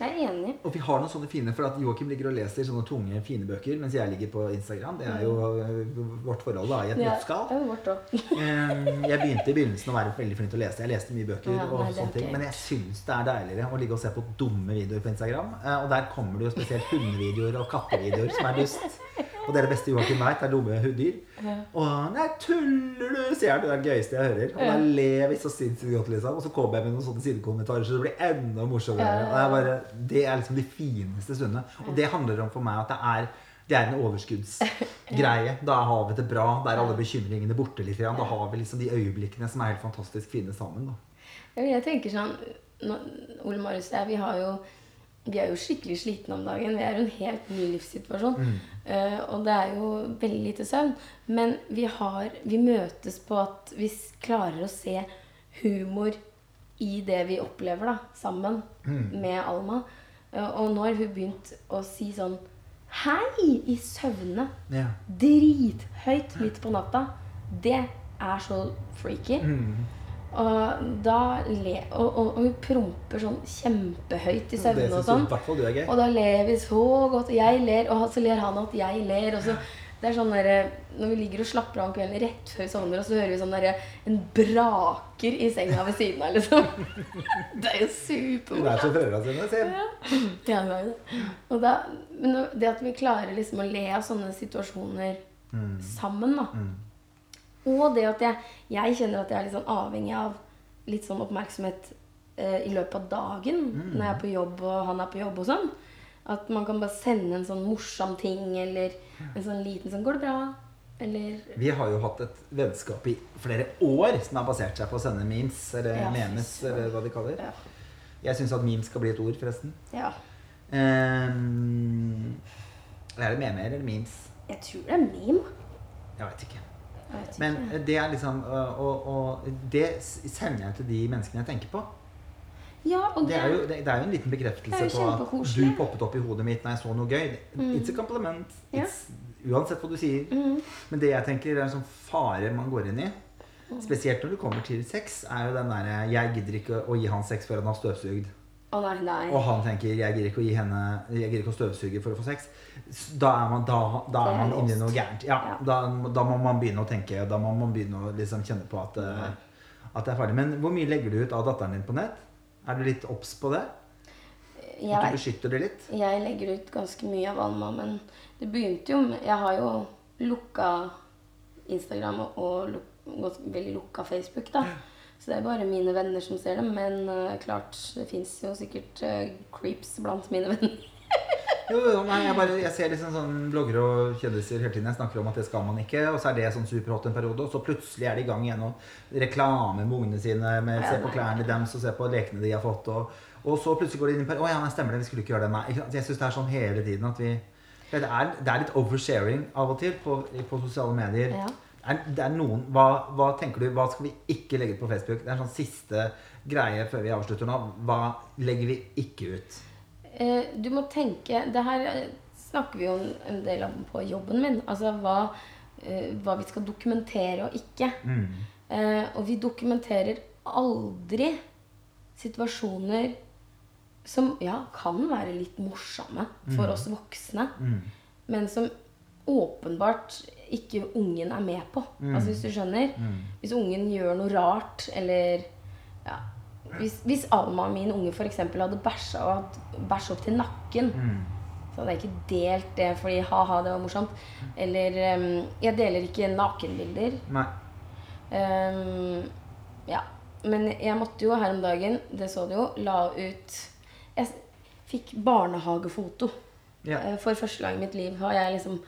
Jeg er enig. og vi har noen sånne fine, for at Joakim ligger og leser sånne tunge, fine bøker, mens jeg ligger på Instagram. Det er jo øh, vårt forhold da, i et òg. Ehm, jeg begynte i begynnelsen å være veldig flink til å lese. Jeg leste mye bøker, Ja, og nei, sånne ting, men jeg syns det er deiligere å ligge og se på dumme videoer på Instagram. Eh, Og der kommer det jo spesielt hundevideoer og kattevideoer som er dust. Og det er det beste Joakim veit, er dumme dyr. Og nei, tuller du, sier han. Det er det gøyeste jeg hører. Og da ler vi så sinnssykt godt, liksom. Og så kommer jeg med noen sånne sidekommentarer, så det blir enda morsommere. Og er, bare, det er liksom de fineste stundene. Og det handler om for meg at det er det er en overskuddsgreie. Da har vi det bra. Da er alle bekymringene borte litt. Da har vi liksom de øyeblikkene som er helt fantastisk fine sammen. Da. Jeg tenker sånn Ole Marius og jeg, vi har jo vi er jo skikkelig slitne om dagen. Vi er i en helt ny livssituasjon. Eh, og det er jo veldig lite søvn. Men vi, har, vi møtes på at vi klarer å se humor i det vi opplever da, sammen med Alma. Eh, og nå har hun begynt å si sånn Hei! I søvne. Ja. Drithøyt midt på natta. Det er så freaky. Og da le, og, og, og hun promper sånn kjempehøyt i søvne og sånn. du. Og da ler vi så godt. Og jeg ler, og så ler han at jeg ler. Og så, det er sånn der, Når vi ligger og slapper av om kvelden rett før vi sovner, og så hører vi sånn der, en braker i senga ved siden av, liksom. Det er jo Hun er supermorsomt. som foreldrene sine. Se. Ja, hun er det. Og da, men det at vi klarer liksom å le av sånne situasjoner sammen, da. Og det at jeg, jeg kjenner at jeg er litt sånn avhengig av litt sånn oppmerksomhet eh, i løpet av dagen når jeg er på jobb og han er på jobb og sånn. At man kan bare sende en sånn morsom ting eller en sånn liten sånn 'Går det bra?' Eller Vi har jo hatt et vennskap i flere år som har basert seg på å sende memes, eller Ja. memes, eller hva de kaller Ja. Jeg syns at memes skal bli et ord, forresten. ja. Um, er det memer eller memes? Jeg tror det er meme. Jeg veit ikke. Men det er liksom øh, Og, og det sender jeg til de menneskene jeg tenker på. Ja, og Det er jo, det, det er jo en liten bekreftelse på at du poppet opp i hodet mitt når jeg så noe gøy. It's a compliment. Ja. Uansett hva du sier. Mm. Men det jeg tenker er en sånn fare man går inn i, spesielt når det kommer til sex, er jo den derre Jeg gidder ikke å gi han sex før han har støvsugd. Å nei, nei. Og han tenker jeg gidder ikke å gi henne Jeg gidder ikke å støvsuge for å få sex. Da er man, da, da er man inni noe gærent. Ja, Ja. Da, da må man begynne å tenke. Da må man begynne å liksom kjenne på at, eh, at det er ferdig. Men hvor mye legger du ut av datteren din på nett? Er du litt obs på det? At du beskytter det litt? jeg legger ut ganske mye av Alma, men det begynte jo med Jeg har jo lukka Instagram og, luk, veldig lukka Facebook, da. Så det er bare mine venner som ser dem. Men uh, klart, det fins jo sikkert uh, creeps blant mine venner. Jo, jo, nei, jeg, bare, jeg ser liksom sånn bloggere og kjendiser hele tiden jeg snakker om at det skal man ikke. Og så er det sånn superhot en periode, og så plutselig er de i gang igjen og reklame med ungene sine. Med, se på klærne deres og se på lekene de har fått. Og, og så plutselig går de inn i en Å ja, nei, stemmer det, vi skulle ikke gjøre det. Nei. Jeg syns det er sånn hele tiden at vi Det er, det er litt oversharing av og til på, på sosiale medier. Ja. Er, det er noen, hva, hva tenker du, hva skal vi ikke legge ut på Facebook? Det er en sånn siste greie før vi avslutter nå. Hva legger vi ikke ut? Eh, du må tenke Det her eh, snakker vi jo en- del om på jobben min. Altså hva, eh, hva vi skal dokumentere og ikke. Eh, og vi dokumenterer aldri situasjoner som ja, kan være litt morsomme for oss voksne, Mm. men som åpenbart ikke ungen er med på. Altså Hvis du skjønner? Hvis ungen gjør noe rart, eller ja, hvis, hvis Alma, min unge, f.eks. hadde bæsja og hatt bæsj opp til nakken, så hadde jeg ikke delt det fordi ha-ha, det var morsomt. Eller um, Jeg deler ikke nakenbilder. Nei. Um, ja. Men jeg måtte jo her om dagen, det så du jo, la ut Jeg fikk barnehagefoto. Ja. Eh, For første gang i mitt liv har jeg liksom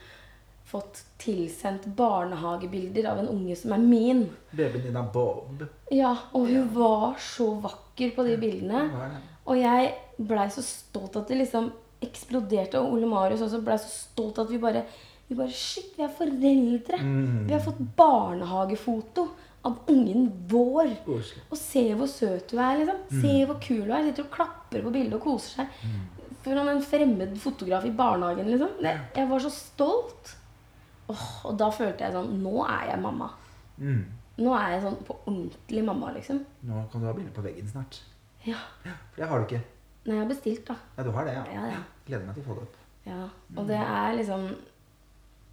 fått tilsendt barnehagebilder av en unge som er min. Babyen din er Bob. Ja, og hun var så vakker på de bildene. Er? Og jeg blei så stolt at det liksom eksploderte. Og Ole Marius også blei så stolt at vi bare Vi bare Shit, vi er foreldre! Mm. Vi har fått barnehagefoto av ungen vår. Oslo. Og se hvor søt du er, liksom. Se hvor kul du er. Sitter og klapper på bildet og koser seg. Foran en fremmed fotograf i barnehagen, liksom. Jeg var så stolt. Åh, og da følte jeg sånn Nå er jeg mamma. Mm. Nå er jeg sånn på ordentlig mamma, liksom. Nå kan du ha bilde på veggen snart. Ja. For det har du ikke. Nei, jeg har bestilt, da. Ja, du har det, ja. Ja, ja. Gleder meg til å få det opp. Ja, og det er liksom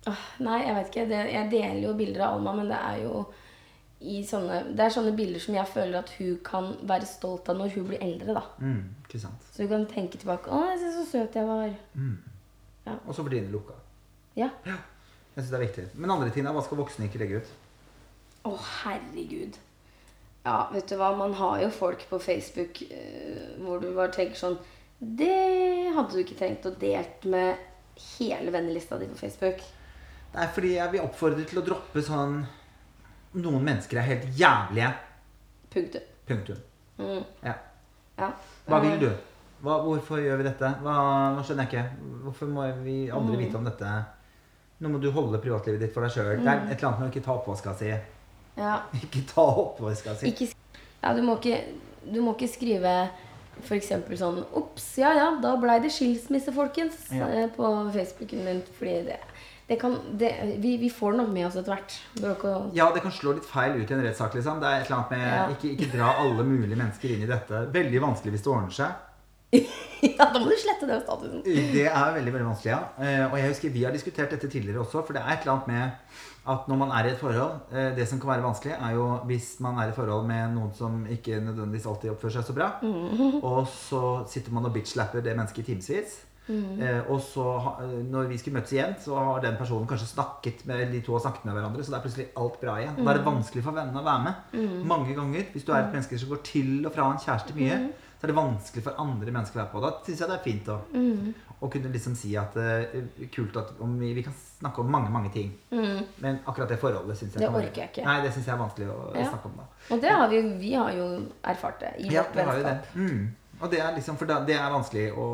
oh, Nei, jeg vet ikke. Det, jeg deler jo bilder av Alma, men det er jo i sånne, det er sånne bilder som jeg føler at hun kan være stolt av når hun blir eldre. da. Mm. Ikke sant. Så hun kan tenke tilbake 'Å, ser så søt jeg var'. Mm. Ja. Og så blir det lukka. Ja. Jeg synes det er viktig. Men andre ting, da? Hva skal voksne ikke legge ut? Å, herregud. Ja, vet du hva. Man har jo folk på Facebook eh, hvor du bare tenker sånn Det hadde du ikke trengt å delt med hele vennelista di på Facebook. Nei, fordi jeg vil oppfordre til å droppe sånn Noen mennesker er helt jævlige. Punktum. Punktum. Mm, Ja. ja. Hva Eh, vil du? Hva, hvorfor gjør vi dette? Hva, nå skjønner jeg ikke. Hvorfor må vi andre vite om dette? Nå må du holde privatlivet ditt for deg sjøl. Det er et eller annet med å ikke ta oppvaska si. Ja. Ikke ta oppvaska si. Ikke, ja, du, må ikke, du må ikke skrive f.eks. sånn Ops, ja ja, da blei det skilsmisse, folkens. Ja. eh, På Facebooken din. Fordi det, det kan det, vi, vi får noe nok med oss etter hvert. Ja, det kan slå litt feil ut i en rettssak. liksom. Det er et eller annet med Ja. ikke, ikke dra alle mulige mennesker inn i dette. Veldig vanskelig hvis det ordner seg. ja, da må du slette den statusen. Det er veldig veldig vanskelig, ja. Eh, Og jeg husker Vi har diskutert dette tidligere også. For det er et eller annet med at når man er i et forhold eh, Det som kan være vanskelig, er jo hvis man er i forhold med noen som ikke nødvendigvis alltid oppfører seg så bra. Og så sitter man og bitch-slapper det mennesket i timevis. Mm. og så, eh, når vi skulle møtes igjen, så har den personen kanskje snakket med de to har snakket med hverandre. Så det er plutselig alt bra igjen. Da er det vanskelig for vennene å være med. Mange ganger. Hvis du er et menneske som går til og fra en kjæreste mye, så er det vanskelig for andre mennesker å være på. Da syns jeg det er fint å, å kunne liksom si at eh, kult at om vi, vi kan snakke om mange, mange ting. Men akkurat det forholdet syns jeg Det være- orker jeg ikke. Nei, det syns jeg er vanskelig å Ja. snakke om da. Og det har vi, vi har jo erfart det i Ja, vårt det. vennskap. Mm. Og det er liksom, da, det er vanskelig å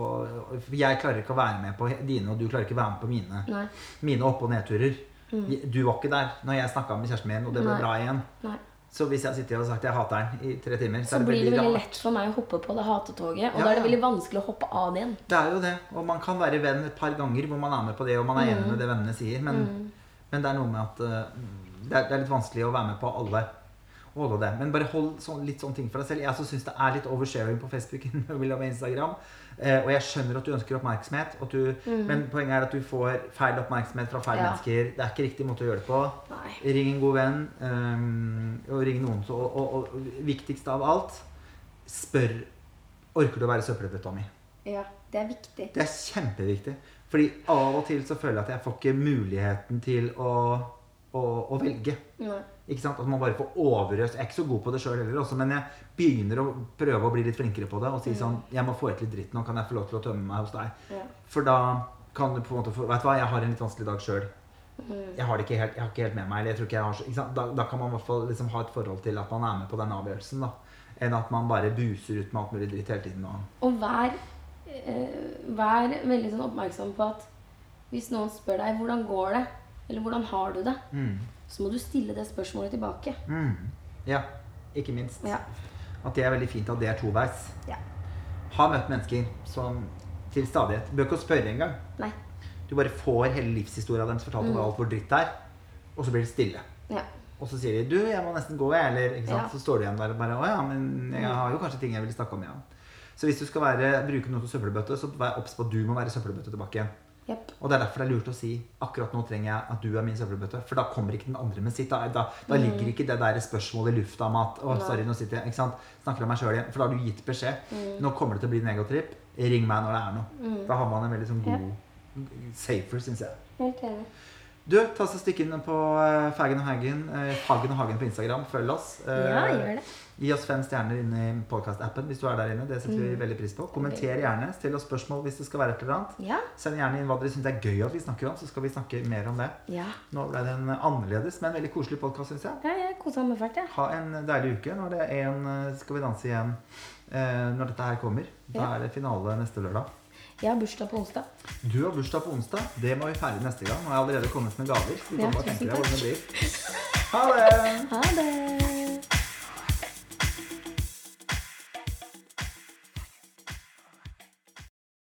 Jeg klarer ikke å være med på dine, og du klarer ikke å være med på mine. Nei. Mine opp- og nedturer. Du var ikke der når jeg snakka med kjæresten min, og det ble Nei. bra igjen. Nei. Så hvis jeg sitter og har sagt jeg hater den i tre timer, så, Så det blir det veldig lett for meg å hoppe på det hatetoget. Og Ja, da er det veldig vanskelig å hoppe av det igjen. Det er jo det. Og man kan være venn et par ganger hvor man er med på det, og man er enig med det vennene sier. Men, men det er noe med at eh, det, er, det er litt vanskelig å være med på alle. Holde det. Men bare hold sånn, litt sånne ting for deg selv. Jeg syns det er litt oversharing på Facebook og Instagram. Eh, og jeg skjønner at du ønsker oppmerksomhet, du, men poenget er at du får feil oppmerksomhet fra feil Ja. mennesker. Det er ikke riktig måte å gjøre det på. Nei. Ring en god venn, Um, og ring noen. Så, og, og, og viktigst av alt, spør Orker du å være søppelbøtte, Tommy? Ja, det er viktig. Det er kjempeviktig. Fordi av og til så føler jeg at jeg får ikke muligheten til å, å, å velge. Nei. Ikke sant? At man bare får overøst. Jeg er ikke så god på det sjøl heller, også, men jeg begynner å prøve å bli litt flinkere på det. Og si sånn Jeg må få ut litt dritt nå. Kan jeg få lov til å tømme meg hos deg? Ja. For da kan du på en måte få Vet du hva, jeg har en litt vanskelig dag sjøl. Jeg har det ikke helt, jeg har ikke helt med meg. Eller jeg tror ikke jeg har så, ikke sant? Da, da kan man i hvert fall liksom ha et forhold til at man er med på den avgjørelsen. da Enn at man bare buser ut med alt mulig dritt hele tiden. Og, Og vær, eh, vær veldig sånn oppmerksom på at hvis noen spør deg hvordan går det, eller hvordan har du det, mm, så må du stille det spørsmålet tilbake. mm, ja, ikke minst. Ja. At det er veldig fint at det er toveis. Ja. Har møtt mennesker som til stadighet Bør ikke å spørre engang. Du bare får hele livshistoria deres fortalt om alt hvor dritt det er, og så blir det stille. Ja. Og så sier de 'du, jeg må nesten gå', jeg. Eller ikke sant? Ja. så står du igjen der og bare 'å ja, men jeg har jo kanskje ting jeg vil snakke om', ja. Så hvis du skal være, bruke noe til søppelbøtte, så vær obs på at du må være søppelbøtte tilbake igjen. Jepp. Og det er derfor det er lurt å si akkurat nå trenger jeg at du er min søppelbøtte. For da kommer ikke den andre med sitt. Da, da, da ligger ikke det der spørsmålet i lufta om at å, Nei. sorry, nå sitter jeg, ikke sant? snakker om meg sjøl igjen. For da har du gitt beskjed. Nå kommer det til å bli en egotripp. Ring meg når det er noe. Da har man en veldig sånn god Safer, syns jeg. Du, ta så Stikk inn på eh, Fagen og Hagen, eh, Fagen og Hagen på Instagram. Følg oss. Eh, Ja, gjør det. Gi oss fem stjerner inne i podkast-appen hvis du er der inne. Det setter vi veldig pris på. Kommenter gjerne. Still oss spørsmål hvis det skal være et eller annet. Ja. Send gjerne inn hva dere syns er gøy at vi snakker om, så skal vi snakke mer om det. Ja. Nå ble det en annerledes, men veldig koselig podkast, syns jeg. ja jeg kosa meg fælt, jeg. Ha en deilig uke. når det er en Skal vi danse igjen eh, når dette her kommer. Da Ja. er det finale neste lørdag. Jeg har bursdag på onsdag. Du har bursdag på onsdag. Det må vi feire neste gang. Nå har jeg allerede kommet med gaver. Vi kan Ja, bare tenke deg hvordan det blir. Ha det!